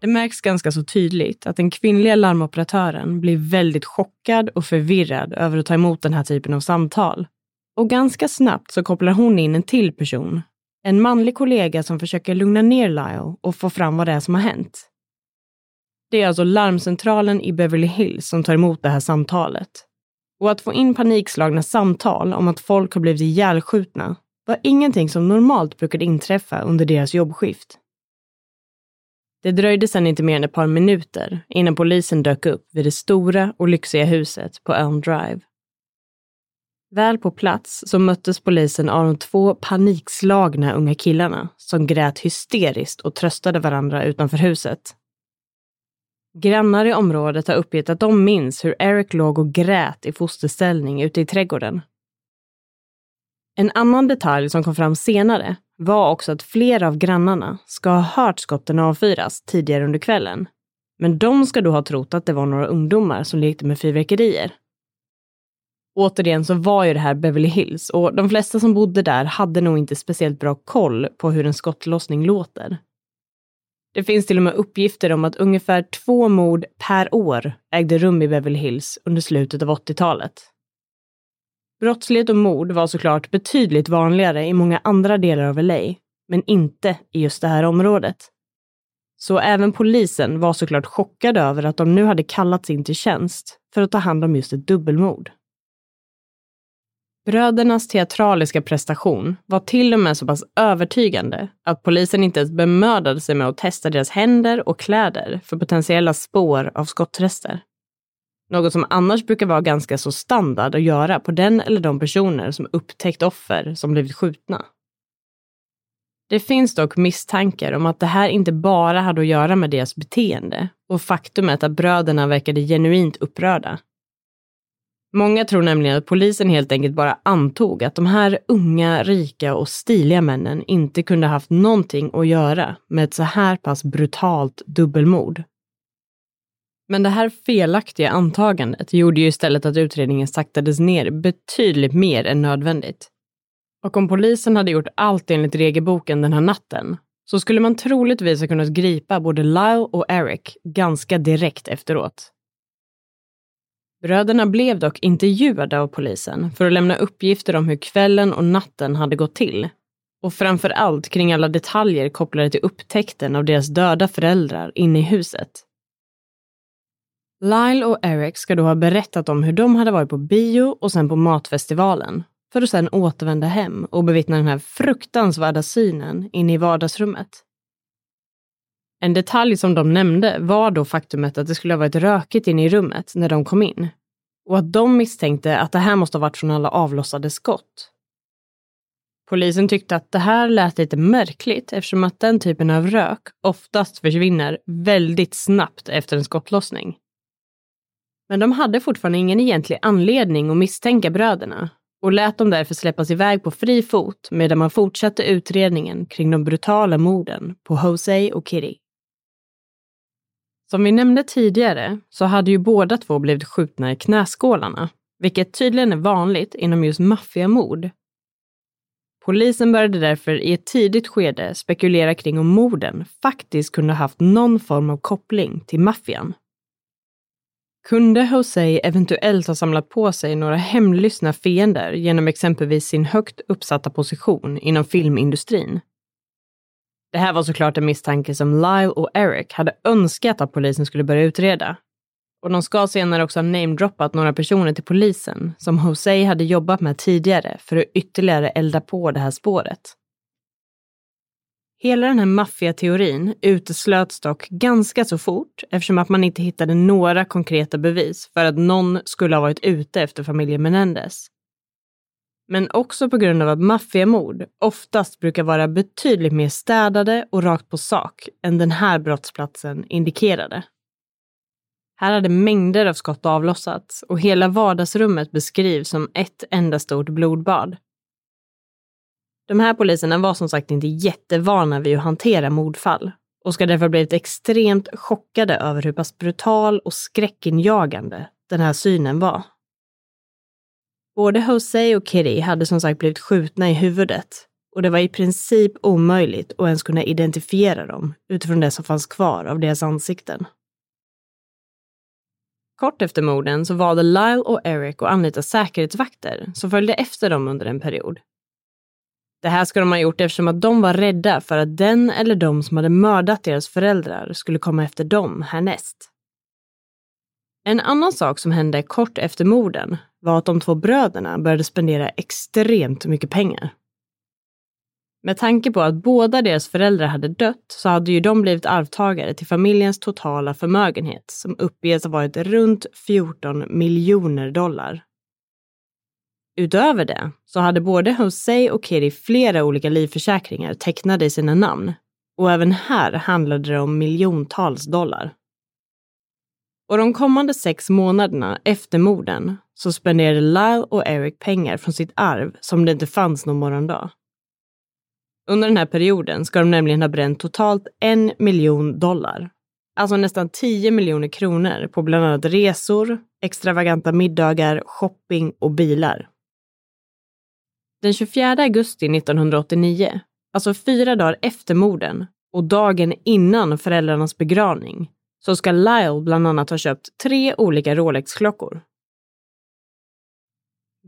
Det märks ganska så tydligt att den kvinnliga larmoperatören blir väldigt chockad och förvirrad över att ta emot den här typen av samtal. Och ganska snabbt så kopplar hon in en till person. En manlig kollega som försöker lugna ner Lyle och få fram vad det är som har hänt. Det är alltså larmcentralen i Beverly Hills som tar emot det här samtalet. Och att få in panikslagna samtal om att folk har blivit ihjälskjutna var ingenting som normalt brukade inträffa under deras jobbskift. Det dröjde sedan inte mer än ett par minuter innan polisen dök upp vid det stora och lyxiga huset på Elm Drive. Väl på plats så möttes polisen av de två panikslagna unga killarna som grät hysteriskt och tröstade varandra utanför huset. Grannar i området har uppgett att de minns hur Eric låg och grät i fosterställning ute i trädgården. En annan detalj som kom fram senare var också att flera av grannarna ska ha hört skotten avfyras tidigare under kvällen. Men de ska då ha trott att det var några ungdomar som lekte med fyrverkerier. Återigen så var ju det här Beverly Hills och de flesta som bodde där hade nog inte speciellt bra koll på hur en skottlossning låter. Det finns till och med uppgifter om att ungefär två mord per år ägde rum i Beverly Hills under slutet av 80-talet. Brottslighet och mord var såklart betydligt vanligare i många andra delar av LA, men inte i just det här området. Så även polisen var såklart chockade över att de nu hade kallats in till tjänst för att ta hand om just ett dubbelmord. Brödernas teatraliska prestation var till och med så pass övertygande att polisen inte ens bemödade sig med att testa deras händer och kläder för potentiella spår av skottrester. Något som annars brukar vara ganska så standard att göra på den eller de personer som upptäckt offer som blivit skjutna. Det finns dock misstankar om att det här inte bara hade att göra med deras beteende och faktumet att bröderna verkade genuint upprörda. Många tror nämligen att polisen helt enkelt bara antog att de här unga, rika och stiliga männen inte kunde haft någonting att göra med ett så här pass brutalt dubbelmord. Men det här felaktiga antagandet gjorde ju istället att utredningen saktades ner betydligt mer än nödvändigt. Och om polisen hade gjort allt enligt regelboken den här natten så skulle man troligtvis ha kunnat gripa både Lyle och Eric ganska direkt efteråt. Bröderna blev dock intervjuade av polisen för att lämna uppgifter om hur kvällen och natten hade gått till. Och framför allt kring alla detaljer kopplade till upptäckten av deras döda föräldrar inne i huset. Lyle och Eric ska då ha berättat om hur de hade varit på bio och sen på matfestivalen för att sen återvända hem och bevittna den här fruktansvärda synen inne i vardagsrummet. En detalj som de nämnde var då faktumet att det skulle ha varit rökigt inne i rummet när de kom in och att de misstänkte att det här måste ha varit från alla avlossade skott. Polisen tyckte att det här lät lite märkligt eftersom att den typen av rök oftast försvinner väldigt snabbt efter en skottlossning. Men de hade fortfarande ingen egentlig anledning att misstänka bröderna och lät dem därför släppas iväg på fri fot medan man fortsatte utredningen kring de brutala morden på Jose och Kitty. Som vi nämnde tidigare så hade ju båda två blivit skjutna i knäskålarna, vilket tydligen är vanligt inom just maffiamord. Polisen började därför i ett tidigt skede spekulera kring om morden faktiskt kunde ha haft någon form av koppling till maffian. Kunde Jose eventuellt ha samlat på sig några hemlyssna fiender genom exempelvis sin högt uppsatta position inom filmindustrin? Det här var såklart en misstanke som Lyle och Eric hade önskat att polisen skulle börja utreda. Och de ska senare också ha namedroppat några personer till polisen som Jose hade jobbat med tidigare för att ytterligare elda på det här spåret. Hela den här maffiateorin uteslöts dock ganska så fort eftersom att man inte hittade några konkreta bevis för att någon skulle ha varit ute efter familjen Menendez. Men också på grund av att maffiamord oftast brukar vara betydligt mer städade och rakt på sak än den här brottsplatsen indikerade. Här hade mängder av skott avlossats och hela vardagsrummet beskrivs som ett enda stort blodbad. De här poliserna var som sagt inte jättevana vid att hantera mordfall och ska därför ha blivit extremt chockade över hur pass brutal och skräckinjagande den här synen var. Både Jose och Kitty hade som sagt blivit skjutna i huvudet och det var i princip omöjligt att ens kunna identifiera dem utifrån det som fanns kvar av deras ansikten. Kort efter morden så valde Lyle och Eric att anlita säkerhetsvakter som följde efter dem under en period. Det här ska de ha gjort eftersom att de var rädda för att den eller de som hade mördat deras föräldrar skulle komma efter dem härnäst. En annan sak som hände kort efter morden var att de två bröderna började spendera extremt mycket pengar. Med tanke på att båda deras föräldrar hade dött så hade ju de blivit arvtagare till familjens totala förmögenhet som uppges ha varit runt 14 miljoner dollar. Utöver det så hade både Jose och Kitty flera olika livförsäkringar tecknade i sina namn och även här handlade det om miljontals dollar. Och de kommande sex månaderna efter morden så spenderade Lyle och Eric pengar från sitt arv som det inte fanns någon morgondag. Under den här perioden ska de nämligen ha bränt totalt en miljon dollar. alltså nästan 10 miljoner kronor på bland annat resor, extravaganta middagar, shopping och bilar. Den 24 augusti 1989, alltså fyra dagar efter morden och dagen innan föräldrarnas begravning, så ska Lyle bland annat ha köpt tre olika Rolex-klockor.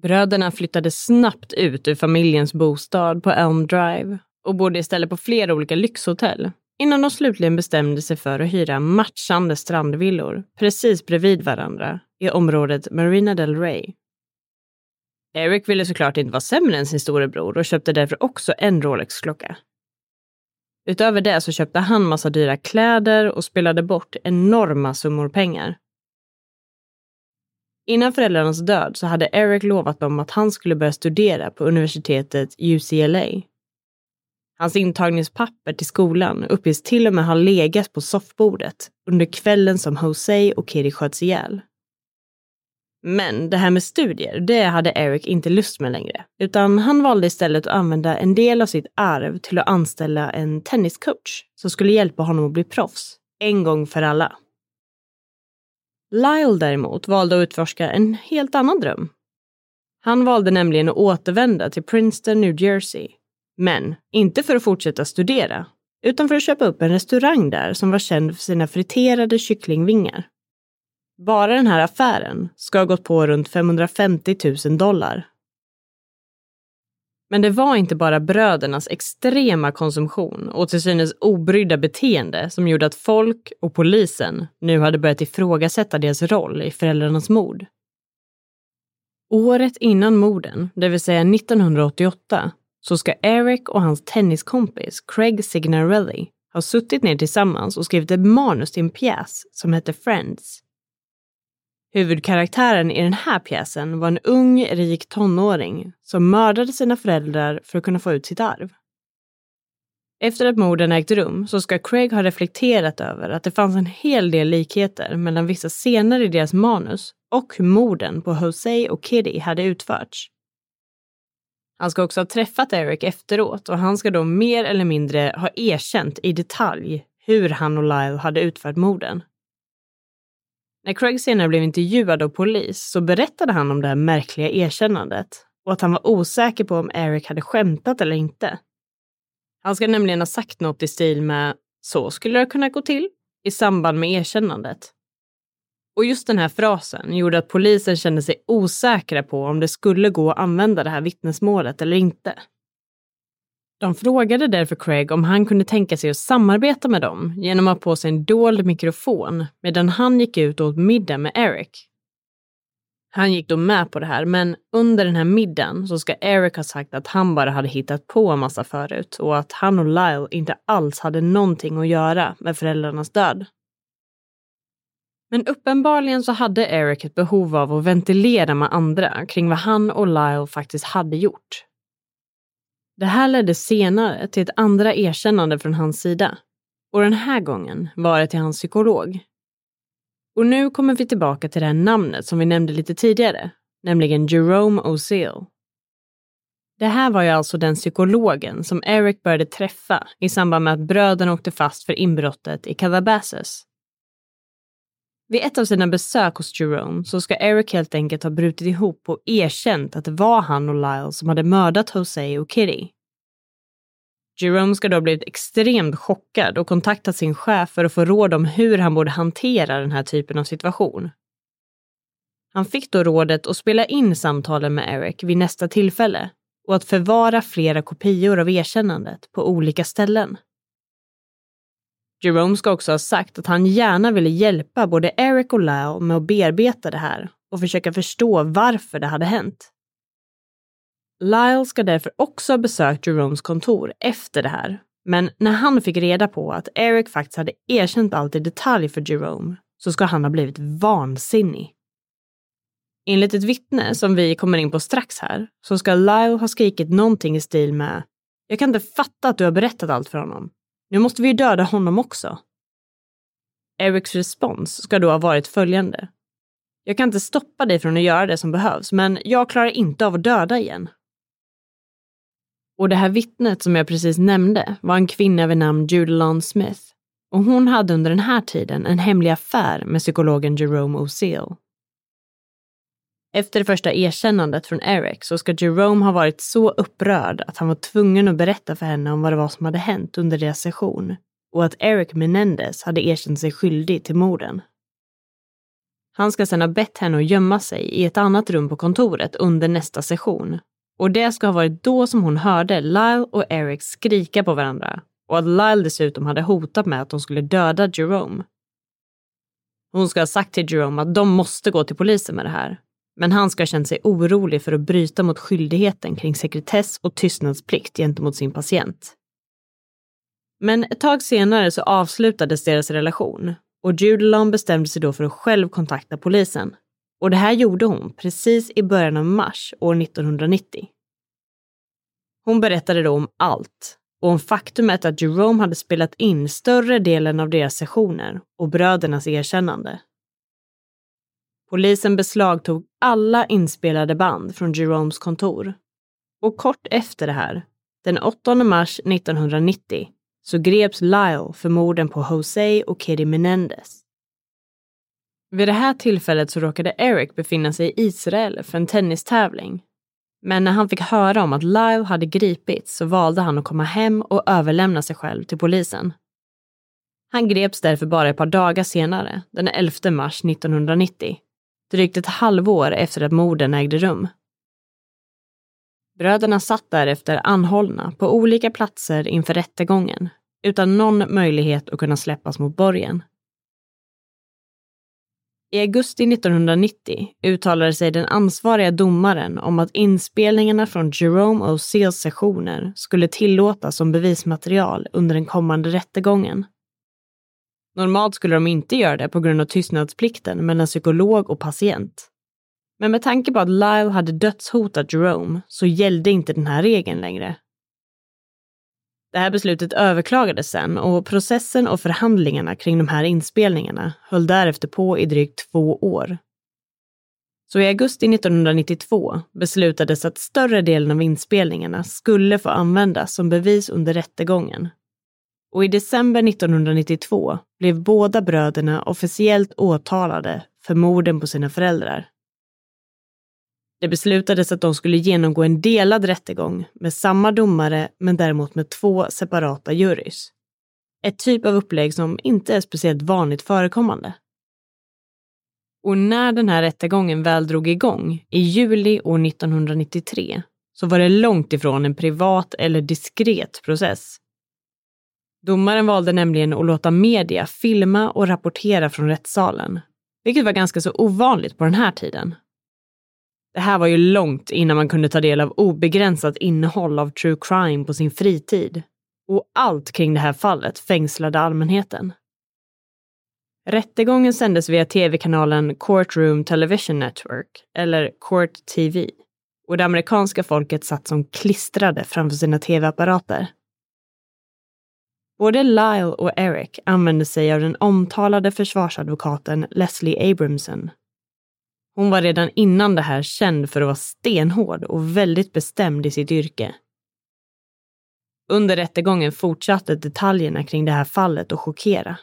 Bröderna flyttade snabbt ut ur familjens bostad på Elm Drive och bodde istället på flera olika lyxhotell innan de slutligen bestämde sig för att hyra matchande strandvillor precis bredvid varandra i området Marina del Rey. Eric ville såklart inte vara sämre än sin storebror och köpte därför också en Rolex-klocka. Utöver det så köpte han massa dyra kläder och spelade bort enorma summor pengar. Innan föräldrarnas död så hade Eric lovat dem att han skulle börja studera på universitetet UCLA. Hans intagningspapper till skolan uppges till och med ha legat på soffbordet under kvällen som Jose och Kitty sköts ihjäl. Men det här med studier, det hade Eric inte lust med längre, utan han valde istället att använda en del av sitt arv till att anställa en tenniscoach som skulle hjälpa honom att bli proffs, en gång för alla. Lyle däremot valde att utforska en helt annan dröm. Han valde nämligen att återvända till Princeton, New Jersey. Men inte för att fortsätta studera, utan för att köpa upp en restaurang där som var känd för sina friterade kycklingvingar. Bara den här affären ska ha gått på runt 550 000 dollar. Men det var inte bara brödernas extrema konsumtion och till synes obrydda beteende som gjorde att folk och polisen nu hade börjat ifrågasätta deras roll i föräldrarnas mord. Året innan morden, det vill säga 1988, så ska Eric och hans tenniskompis Craig Signarelli ha suttit ner tillsammans och skrivit ett manus till en pjäs som hette Friends. Huvudkaraktären i den här pjäsen var en ung, rik tonåring som mördade sina föräldrar för att kunna få ut sitt arv. Efter att morden ägt rum så ska Craig ha reflekterat över att det fanns en hel del likheter mellan vissa scener i deras manus och hur morden på Jose och Kitty hade utförts. Han ska också ha träffat Eric efteråt och han ska då mer eller mindre ha erkänt i detalj hur han och Lyle hade utfört morden. När Craig senare blev intervjuad av polis så berättade han om det här märkliga erkännandet och att han var osäker på om Eric hade skämtat eller inte. Han ska nämligen ha sagt något i stil med “så skulle det kunna gå till” i samband med erkännandet. Och just den här frasen gjorde att polisen kände sig osäkra på om det skulle gå att använda det här vittnesmålet eller inte. De frågade därför Craig om han kunde tänka sig att samarbeta med dem genom att ha på sig en dold mikrofon medan han gick ut och åt middag med Eric. Han gick då med på det här, men under den här middagen så ska Eric ha sagt att han bara hade hittat på en massa förut och att han och Lyle inte alls hade någonting att göra med föräldrarnas död. Men uppenbarligen så hade Eric ett behov av att ventilera med andra kring vad han och Lyle faktiskt hade gjort. Det här ledde senare till ett andra erkännande från hans sida. Och den här gången var det till hans psykolog. Och nu kommer vi tillbaka till det här namnet som vi nämnde lite tidigare, nämligen Jerome O'Seal. Det här var ju alltså den psykologen som Eric började träffa i samband med att bröderna åkte fast för inbrottet i Calabasas. Vid ett av sina besök hos Jerome så ska Eric helt enkelt ha brutit ihop och erkänt att det var han och Lyle som hade mördat Jose och Kitty. Jerome ska då ha blivit extremt chockad och kontaktat sin chef för att få råd om hur han borde hantera den här typen av situation. Han fick då rådet att spela in samtalen med Eric vid nästa tillfälle och att förvara flera kopior av erkännandet på olika ställen. Jerome ska också ha sagt att han gärna ville hjälpa både Eric och Lyle med att bearbeta det här och försöka förstå varför det hade hänt. Lyle ska därför också ha besökt Jeromes kontor efter det här. Men när han fick reda på att Eric faktiskt hade erkänt allt i detalj för Jerome så ska han ha blivit vansinnig. Enligt ett vittne som vi kommer in på strax här så ska Lyle ha skrikit någonting i stil med “Jag kan inte fatta att du har berättat allt för honom. Nu måste vi ju döda honom också. Erics respons ska då ha varit följande. Jag kan inte stoppa dig från att göra det som behövs, men jag klarar inte av att döda igen. Och det här vittnet som jag precis nämnde var en kvinna vid namn Judalon Smith. Och hon hade under den här tiden en hemlig affär med psykologen Jerome O'Seal. Efter det första erkännandet från Eric så ska Jerome ha varit så upprörd att han var tvungen att berätta för henne om vad det var som hade hänt under deras session och att Eric Menendez hade erkänt sig skyldig till morden. Han ska sedan ha bett henne att gömma sig i ett annat rum på kontoret under nästa session. Och det ska ha varit då som hon hörde Lyle och Eric skrika på varandra och att Lyle dessutom hade hotat med att de skulle döda Jerome. Hon ska ha sagt till Jerome att de måste gå till polisen med det här. Men han ska ha känt sig orolig för att bryta mot skyldigheten kring sekretess och tystnadsplikt gentemot sin patient. Men ett tag senare så avslutades deras relation och Judelon bestämde sig då för att själv kontakta polisen. Och det här gjorde hon precis i början av mars år 1990. Hon berättade då om allt och om faktumet att Jerome hade spelat in större delen av deras sessioner och brödernas erkännande. Polisen beslagtog alla inspelade band från Jeromes kontor. Och kort efter det här, den 8 mars 1990, så greps Lyle för morden på Jose och Kitty Menendez. Vid det här tillfället så råkade Eric befinna sig i Israel för en tennistävling. Men när han fick höra om att Lyle hade gripits så valde han att komma hem och överlämna sig själv till polisen. Han greps därför bara ett par dagar senare, den 11 mars 1990, drygt ett halvår efter att morden ägde rum. Bröderna satt därefter anhållna på olika platser inför rättegången utan någon möjlighet att kunna släppas mot borgen. I augusti 1990 uttalade sig den ansvariga domaren om att inspelningarna från Jerome O'Seals sessioner skulle tillåtas som bevismaterial under den kommande rättegången. Normalt skulle de inte göra det på grund av tystnadsplikten mellan psykolog och patient. Men med tanke på att Lyle hade dödshotat Jerome så gällde inte den här regeln längre. Det här beslutet överklagades sen och processen och förhandlingarna kring de här inspelningarna höll därefter på i drygt två år. Så i augusti 1992 beslutades att större delen av inspelningarna skulle få användas som bevis under rättegången. Och i december 1992 blev båda bröderna officiellt åtalade för morden på sina föräldrar. Det beslutades att de skulle genomgå en delad rättegång med samma domare men däremot med två separata jurys. Ett typ av upplägg som inte är speciellt vanligt förekommande. Och när den här rättegången väl drog igång i juli år 1993 så var det långt ifrån en privat eller diskret process. Domaren valde nämligen att låta media filma och rapportera från rättssalen, vilket var ganska så ovanligt på den här tiden. Det här var ju långt innan man kunde ta del av obegränsat innehåll av true crime på sin fritid. Och allt kring det här fallet fängslade allmänheten. Rättegången sändes via tv-kanalen Courtroom Television Network, eller Court TV. Och det amerikanska folket satt som klistrade framför sina tv-apparater. Både Lyle och Eric använde sig av den omtalade försvarsadvokaten Leslie Abramson hon var redan innan det här känd för att vara stenhård och väldigt bestämd i sitt yrke. Under rättegången fortsatte detaljerna kring det här fallet att chockera.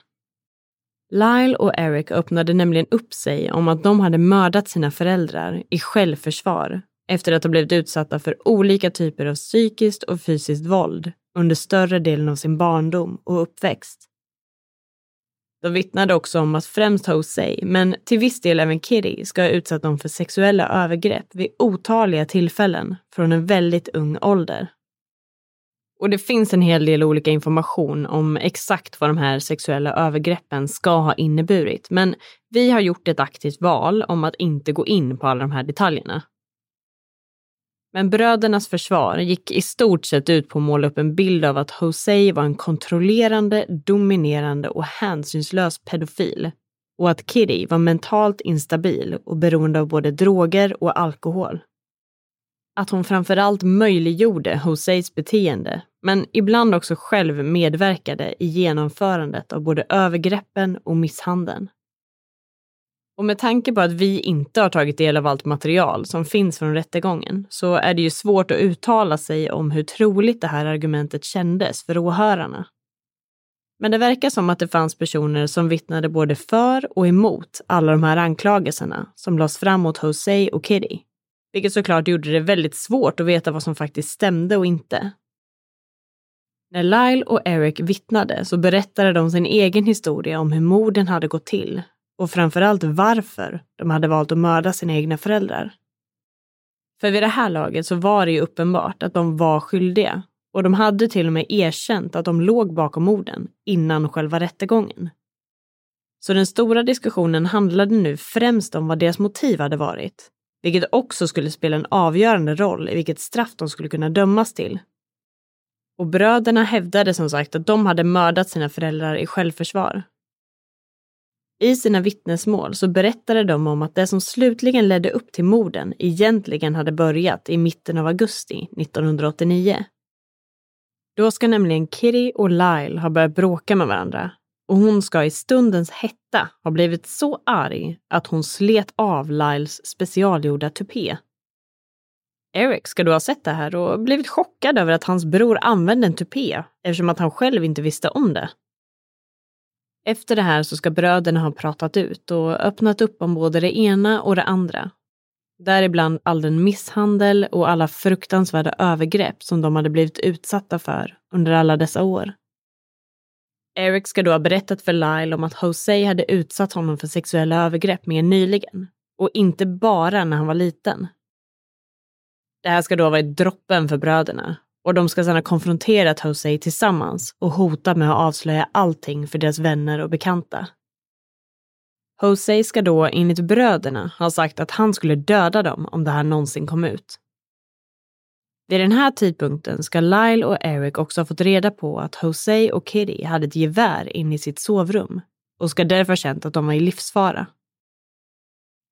Lyle och Eric öppnade nämligen upp sig om att de hade mördat sina föräldrar i självförsvar efter att ha blivit utsatta för olika typer av psykiskt och fysiskt våld under större delen av sin barndom och uppväxt. De vittnade också om att främst Jose, men till viss del även Kitty, ska ha utsatt dem för sexuella övergrepp vid otaliga tillfällen från en väldigt ung ålder. Och det finns en hel del olika information om exakt vad de här sexuella övergreppen ska ha inneburit, men vi har gjort ett aktivt val om att inte gå in på alla de här detaljerna. Men brödernas försvar gick i stort sett ut på att måla upp en bild av att Jose var en kontrollerande, dominerande och hänsynslös pedofil och att Kitty var mentalt instabil och beroende av både droger och alkohol. Att hon framförallt möjliggjorde Joseis beteende, men ibland också själv medverkade i genomförandet av både övergreppen och misshandeln. Och med tanke på att vi inte har tagit del av allt material som finns från rättegången så är det ju svårt att uttala sig om hur troligt det här argumentet kändes för åhörarna. Men det verkar som att det fanns personer som vittnade både för och emot alla de här anklagelserna som lades fram mot Jose och Kitty. Vilket såklart gjorde det väldigt svårt att veta vad som faktiskt stämde och inte. När Lyle och Eric vittnade så berättade de sin egen historia om hur morden hade gått till och framförallt varför de hade valt att mörda sina egna föräldrar. För vid det här laget så var det ju uppenbart att de var skyldiga och de hade till och med erkänt att de låg bakom morden innan själva rättegången. Så den stora diskussionen handlade nu främst om vad deras motiv hade varit, vilket också skulle spela en avgörande roll i vilket straff de skulle kunna dömas till. Och bröderna hävdade som sagt att de hade mördat sina föräldrar i självförsvar. I sina vittnesmål så berättade de om att det som slutligen ledde upp till morden egentligen hade börjat i mitten av augusti 1989. Då ska nämligen Kitty och Lyle ha börjat bråka med varandra och hon ska i stundens hetta ha blivit så arg att hon slet av Lyles specialgjorda tupé. Eric ska då ha sett det här och blivit chockad över att hans bror använde en tupé eftersom att han själv inte visste om det. Efter det här så ska bröderna ha pratat ut och öppnat upp om både det ena och det andra. Däribland all den misshandel och alla fruktansvärda övergrepp som de hade blivit utsatta för under alla dessa år. Eric ska då ha berättat för Lyle om att Jose hade utsatt honom för sexuella övergrepp mer nyligen. Och inte bara när han var liten. Det här ska då ha varit droppen för bröderna och de ska sedan ha konfronterat Jose tillsammans och hotat med att avslöja allting för deras vänner och bekanta. Jose ska då enligt bröderna ha sagt att han skulle döda dem om det här någonsin kom ut. Vid den här tidpunkten ska Lyle och Eric också ha fått reda på att Jose och Kitty hade ett gevär inne i sitt sovrum och ska därför ha känt att de var i livsfara.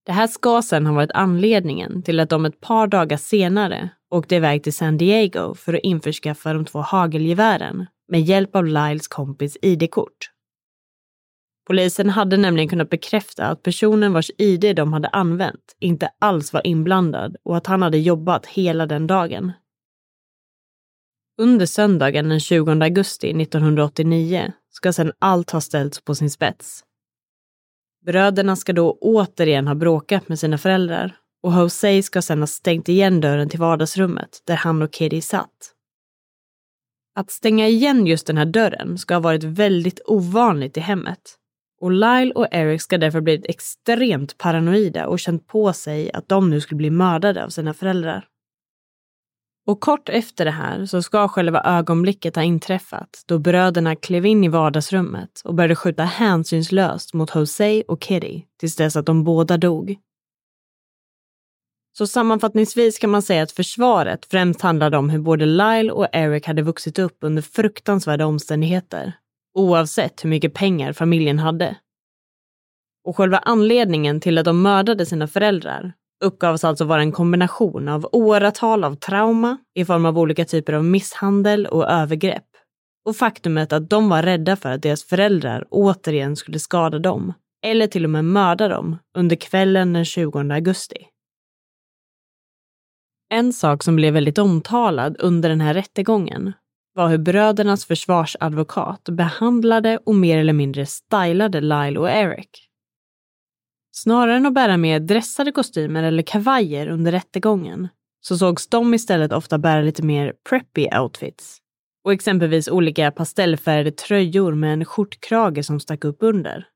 Det här ska sedan ha varit anledningen till att de ett par dagar senare åkte iväg till San Diego för att införskaffa de två hagelgevären med hjälp av Lyles kompis ID-kort. Polisen hade nämligen kunnat bekräfta att personen vars ID de hade använt inte alls var inblandad och att han hade jobbat hela den dagen. Under söndagen den 20 augusti 1989 ska sedan allt ha ställts på sin spets. Bröderna ska då återigen ha bråkat med sina föräldrar och Jose ska sedan ha stängt igen dörren till vardagsrummet där han och Kitty satt. Att stänga igen just den här dörren ska ha varit väldigt ovanligt i hemmet. Och Lyle och Eric ska därför blivit extremt paranoida och känt på sig att de nu skulle bli mördade av sina föräldrar. Och kort efter det här så ska själva ögonblicket ha inträffat då bröderna klev in i vardagsrummet och började skjuta hänsynslöst mot Jose och Kitty tills dess att de båda dog. Så sammanfattningsvis kan man säga att försvaret främst handlade om hur både Lyle och Eric hade vuxit upp under fruktansvärda omständigheter, oavsett hur mycket pengar familjen hade. Och själva anledningen till att de mördade sina föräldrar uppgavs alltså vara en kombination av åratal av trauma i form av olika typer av misshandel och övergrepp och faktumet att de var rädda för att deras föräldrar återigen skulle skada dem eller till och med mörda dem under kvällen den 20 augusti. En sak som blev väldigt omtalad under den här rättegången var hur brödernas försvarsadvokat behandlade och mer eller mindre stylade Lyle och Eric. Snarare än att bära mer dressade kostymer eller kavajer under rättegången så sågs de istället ofta bära lite mer preppy outfits och exempelvis olika pastellfärgade tröjor med en skjortkrage som stack upp under.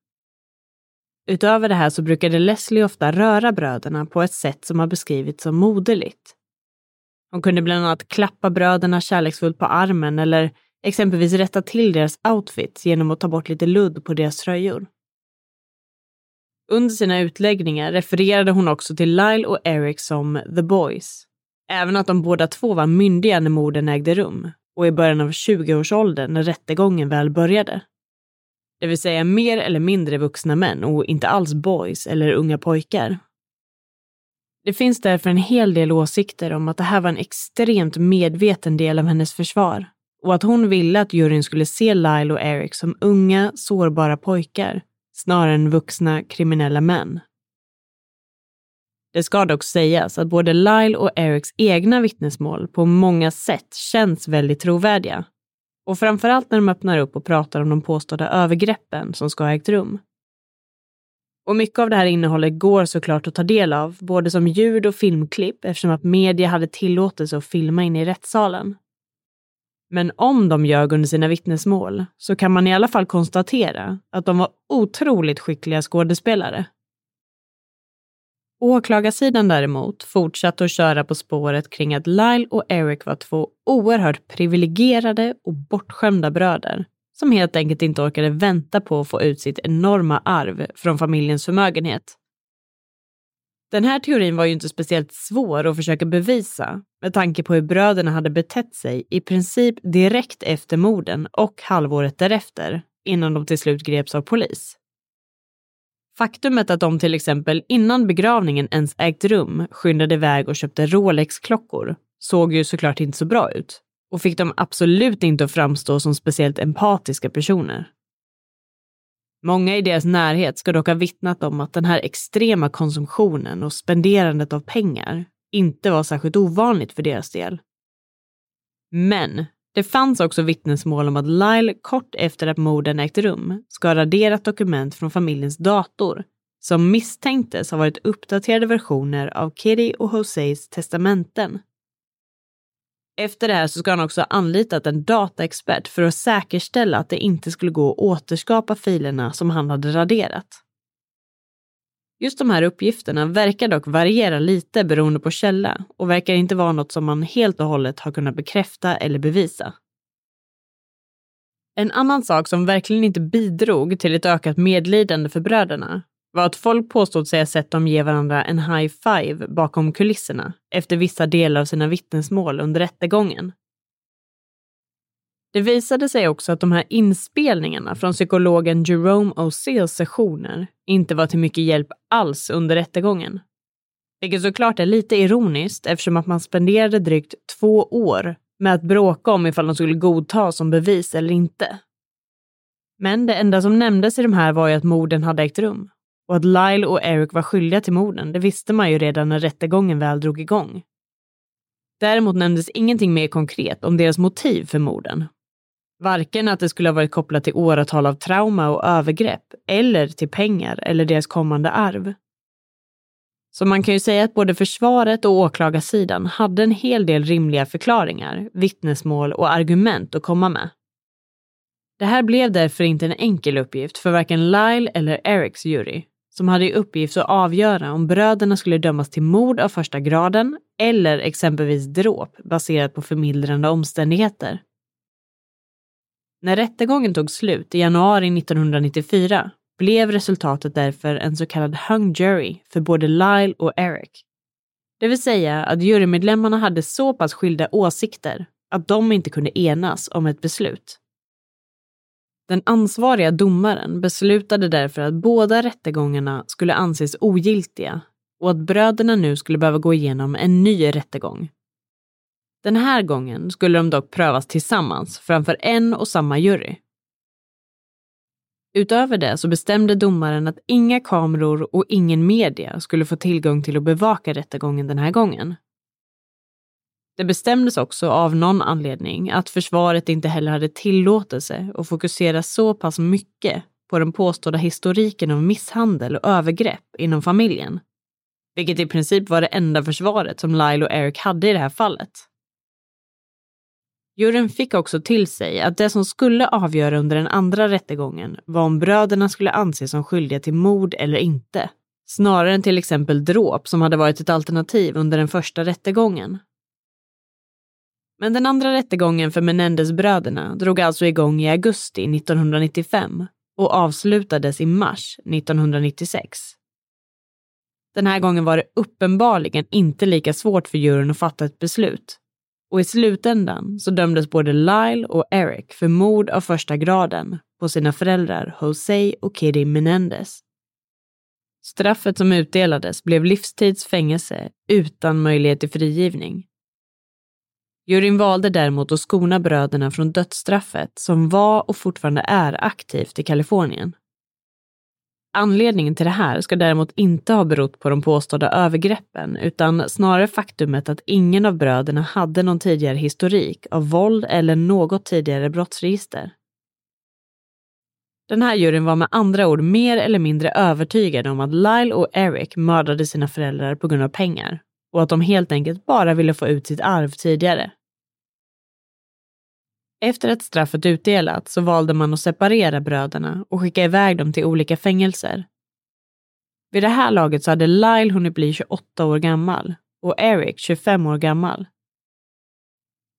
Utöver det här så brukade Leslie ofta röra bröderna på ett sätt som har beskrivits som moderligt. Hon kunde bland annat klappa bröderna kärleksfullt på armen eller exempelvis rätta till deras outfits genom att ta bort lite ludd på deras tröjor. Under sina utläggningar refererade hon också till Lyle och Eric som “the boys”. Även att de båda två var myndiga när morden ägde rum och i början av 20-årsåldern när rättegången väl började. Det vill säga mer eller mindre vuxna män och inte alls boys eller unga pojkar. Det finns därför en hel del åsikter om att det här var en extremt medveten del av hennes försvar och att hon ville att juryn skulle se Lyle och Eric som unga, sårbara pojkar snarare än vuxna kriminella män. Det ska dock sägas att både Lyle och Erics egna vittnesmål på många sätt känns väldigt trovärdiga Och framförallt när de öppnar upp och pratar om de påstådda övergreppen som ska ha ägt rum. Och mycket av det här innehållet går såklart att ta del av, både som ljud och filmklipp eftersom att media hade tillåtelse att filma in i rättssalen. Men om de ljög under sina vittnesmål så kan man i alla fall konstatera att de var otroligt skickliga skådespelare. Åklagarsidan däremot fortsatte att köra på spåret kring att Lyle och Eric var två oerhört privilegierade och bortskämda bröder som helt enkelt inte orkade vänta på att få ut sitt enorma arv från familjens förmögenhet. Den här teorin var ju inte speciellt svår att försöka bevisa med tanke på hur bröderna hade betett sig i princip direkt efter morden och halvåret därefter innan de till slut greps av polis. Faktumet att de till exempel innan begravningen ens ägt rum skyndade iväg och köpte Rolex-klockor såg ju såklart inte så bra ut och fick dem absolut inte att framstå som speciellt empatiska personer. Många i deras närhet ska dock ha vittnat om att den här extrema konsumtionen och spenderandet av pengar inte var särskilt ovanligt för deras del. Men det fanns också vittnesmål om att Lyle kort efter att morden ägt rum ska ha raderat dokument från familjens dator som misstänktes ha varit uppdaterade versioner av Kitty och Joseis testamenten. Efter det här så ska han också ha anlitat en dataexpert för att säkerställa att det inte skulle gå att återskapa filerna som han hade raderat. Just de här uppgifterna verkar dock variera lite beroende på källa och verkar inte vara något som man helt och hållet har kunnat bekräfta eller bevisa. En annan sak som verkligen inte bidrog till ett ökat medlidande för bröderna var att folk påstod sig ha sett dem ge varandra en high five bakom kulisserna efter vissa delar av sina vittnesmål under rättegången. Det visade sig också att de här inspelningarna från psykologen Jerome O'Seals sessioner inte var till mycket hjälp alls under rättegången. Vilket såklart är lite ironiskt eftersom att man spenderade drygt två år med att bråka om ifall de skulle godtas som bevis eller inte. Men det enda som nämndes i de här var ju att morden hade ägt rum och att Lyle och Eric var skyldiga till morden, det visste man ju redan när rättegången väl drog igång. Däremot nämndes ingenting mer konkret om deras motiv för morden. Varken att det skulle ha varit kopplat till åratal av trauma och övergrepp, eller till pengar eller deras kommande arv. Så man kan ju säga att både försvaret och åklagarsidan hade en hel del rimliga förklaringar, vittnesmål och argument att komma med. Det här blev därför inte en enkel uppgift för varken Lyle eller Erics jury, som hade i uppgift att avgöra om bröderna skulle dömas till mord av första graden eller exempelvis dråp baserat på förmildrande omständigheter. När rättegången tog slut i januari 1994 blev resultatet därför en så kallad hung jury för både Lyle och Eric. Det vill säga att jurymedlemmarna hade så pass skilda åsikter att de inte kunde enas om ett beslut. Den ansvariga domaren beslutade därför att båda rättegångarna skulle anses ogiltiga och att bröderna nu skulle behöva gå igenom en ny rättegång. Den här gången skulle de dock prövas tillsammans framför en och samma jury. Utöver det så bestämde domaren att inga kameror och ingen media skulle få tillgång till att bevaka rättegången den här gången. Det bestämdes också av någon anledning att försvaret inte heller hade tillåtelse att fokusera så pass mycket på den påstådda historiken av misshandel och övergrepp inom familjen. Vilket i princip var det enda försvaret som Lyle och Eric hade i det här fallet. Juryn fick också till sig att det som skulle avgöra under den andra rättegången var om bröderna skulle anses som skyldiga till mord eller inte. Snarare än till exempel dråp som hade varit ett alternativ under den första rättegången. Men den andra rättegången för Menendez-bröderna drog alltså igång i augusti 1995 och avslutades i mars 1996. Den här gången var det uppenbarligen inte lika svårt för juryn att fatta ett beslut. Och i slutändan så dömdes både Lyle och Eric för mord av första graden på sina föräldrar Jose och Kitty Menendez. Straffet som utdelades blev livstids fängelse utan möjlighet till frigivning Juryn valde däremot att skona bröderna från dödsstraffet som var och fortfarande är aktivt i Kalifornien. Anledningen till det här ska däremot inte ha berott på de påstådda övergreppen, utan snarare faktumet att ingen av bröderna hade någon tidigare historik av våld eller något tidigare brottsregister. Den här juryn var med andra ord mer eller mindre övertygade om att Lyle och Eric mördade sina föräldrar på grund av pengar och att de helt enkelt bara ville få ut sitt arv tidigare. Efter att straffet utdelats så valde man att separera bröderna och skicka iväg dem till olika fängelser. Vid det här laget så hade Lyle hunnit bli 28 år gammal och Eric 25 år gammal.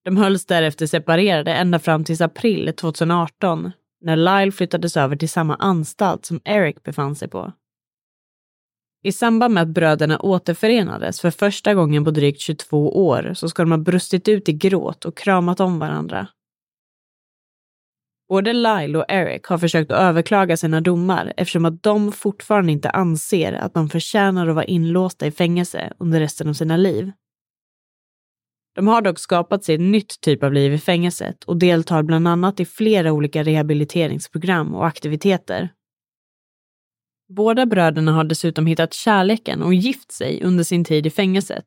De hölls därefter separerade ända fram till april 2018 när Lyle flyttades över till samma anstalt som Eric befann sig på. I samband med att bröderna återförenades för första gången på drygt 22 år så ska de ha brustit ut i gråt och kramat om varandra. Både Lyle och Eric har försökt att överklaga sina domar eftersom att de fortfarande inte anser att de förtjänar att vara inlåsta i fängelse under resten av sina liv. De har dock skapat sig ett nytt typ av liv i fängelset och deltar bland annat i flera olika rehabiliteringsprogram och aktiviteter. Båda bröderna har dessutom hittat kärleken och gift sig under sin tid i fängelset.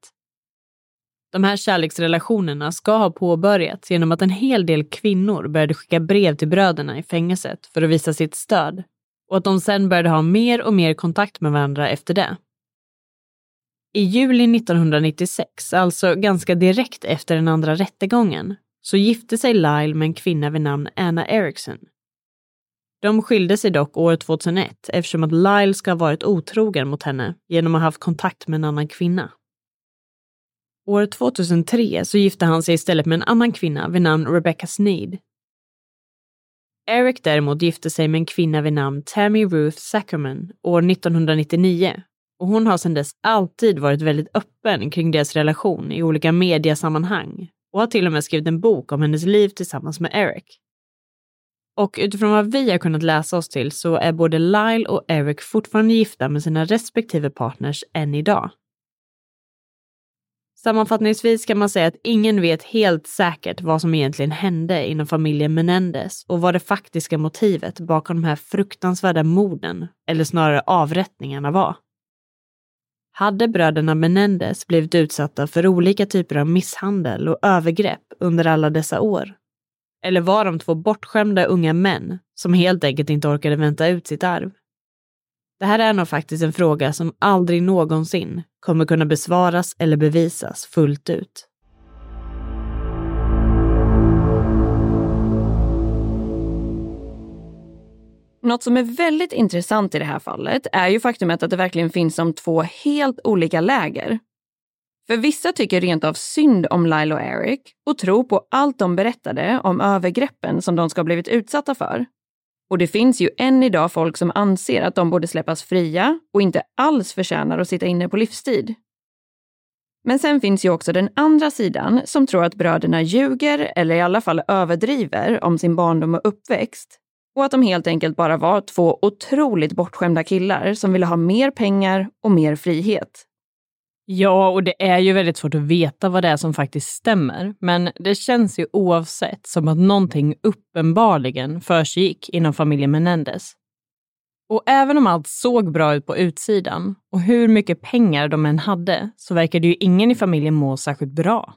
De här kärleksrelationerna ska ha påbörjats genom att en hel del kvinnor började skicka brev till bröderna i fängelset för att visa sitt stöd och att de sen började ha mer och mer kontakt med varandra efter det. I juli 1996, alltså ganska direkt efter den andra rättegången, så gifte sig Lyle med en kvinna vid namn Anna Erickson. De skilde sig dock år 2001 eftersom att Lyle ska ha varit otrogen mot henne genom att ha haft kontakt med en annan kvinna. År 2003 så gifte han sig istället med en annan kvinna vid namn Rebecca Sneed. Eric däremot gifte sig med en kvinna vid namn Tammy Ruth Sackerman år 1999 och hon har sedan dess alltid varit väldigt öppen kring deras relation i olika mediasammanhang och har till och med skrivit en bok om hennes liv tillsammans med Eric. Och utifrån vad vi har kunnat läsa oss till så är både Lyle och Eric fortfarande gifta med sina respektive partners än idag. Sammanfattningsvis kan man säga att ingen vet helt säkert vad som egentligen hände inom familjen Menendez och vad det faktiska motivet bakom de här fruktansvärda morden, eller snarare avrättningarna var. Hade bröderna Menendez blivit utsatta för olika typer av misshandel och övergrepp under alla dessa år? Eller var de två bortskämda unga män som helt enkelt inte orkade vänta ut sitt arv? Det här är nog faktiskt en fråga som aldrig någonsin kommer kunna besvaras eller bevisas fullt ut. Något som är väldigt intressant i det här fallet är ju faktumet att det verkligen finns som två helt olika läger. För vissa tycker rent av synd om Lyle och Eric och tror på allt de berättade om övergreppen som de ska ha blivit utsatta för. Och det finns ju än idag folk som anser att de borde släppas fria och inte alls förtjänar att sitta inne på livstid. Men sen finns ju också den andra sidan som tror att bröderna ljuger eller i alla fall överdriver om sin barndom och uppväxt och att de helt enkelt bara var två otroligt bortskämda killar som ville ha mer pengar och mer frihet. Ja, och det är ju väldigt svårt att veta vad det är som faktiskt stämmer. Men det känns ju oavsett som att någonting uppenbarligen försiggick inom familjen Menendez. Och även om allt såg bra ut på utsidan och hur mycket pengar de än hade så verkade ju ingen i familjen må särskilt bra.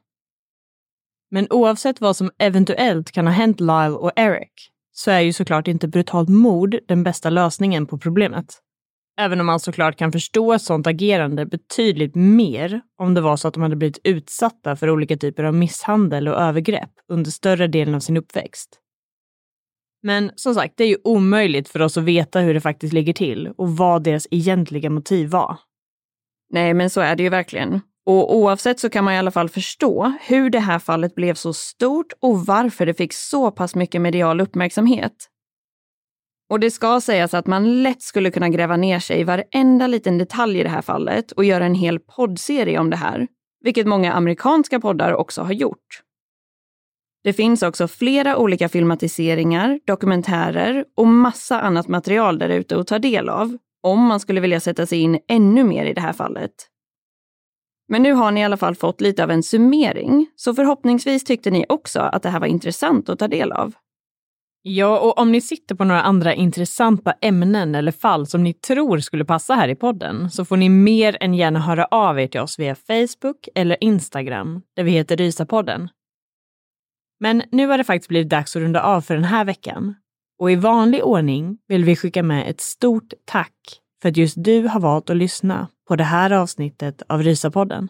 Men oavsett vad som eventuellt kan ha hänt Lyle och Eric så är ju såklart inte brutalt mord den bästa lösningen på problemet. Även om man såklart kan förstå ett sådant agerande betydligt mer om det var så att de hade blivit utsatta för olika typer av misshandel och övergrepp under större delen av sin uppväxt. Men som sagt, det är ju omöjligt för oss att veta hur det faktiskt ligger till och vad deras egentliga motiv var. Nej, men så är det ju verkligen. Och oavsett så kan man i alla fall förstå hur det här fallet blev så stort och varför det fick så pass mycket medial uppmärksamhet. Och det ska sägas att man lätt skulle kunna gräva ner sig i varenda liten detalj i det här fallet och göra en hel poddserie om det här, vilket många amerikanska poddar också har gjort. Det finns också flera olika filmatiseringar, dokumentärer och massa annat material där ute att ta del av, om man skulle vilja sätta sig in ännu mer i det här fallet. Men nu har ni i alla fall fått lite av en summering, så förhoppningsvis tyckte ni också att det här var intressant att ta del av. Ja, och om ni sitter på några andra intressanta ämnen eller fall som ni tror skulle passa här i podden så får ni mer än gärna höra av er till oss via Facebook eller Instagram där vi heter Rysapodden. Men nu har det faktiskt blivit dags att runda av för den här veckan. Och i vanlig ordning vill vi skicka med ett stort tack för att just du har valt att lyssna på det här avsnittet av Rysapodden.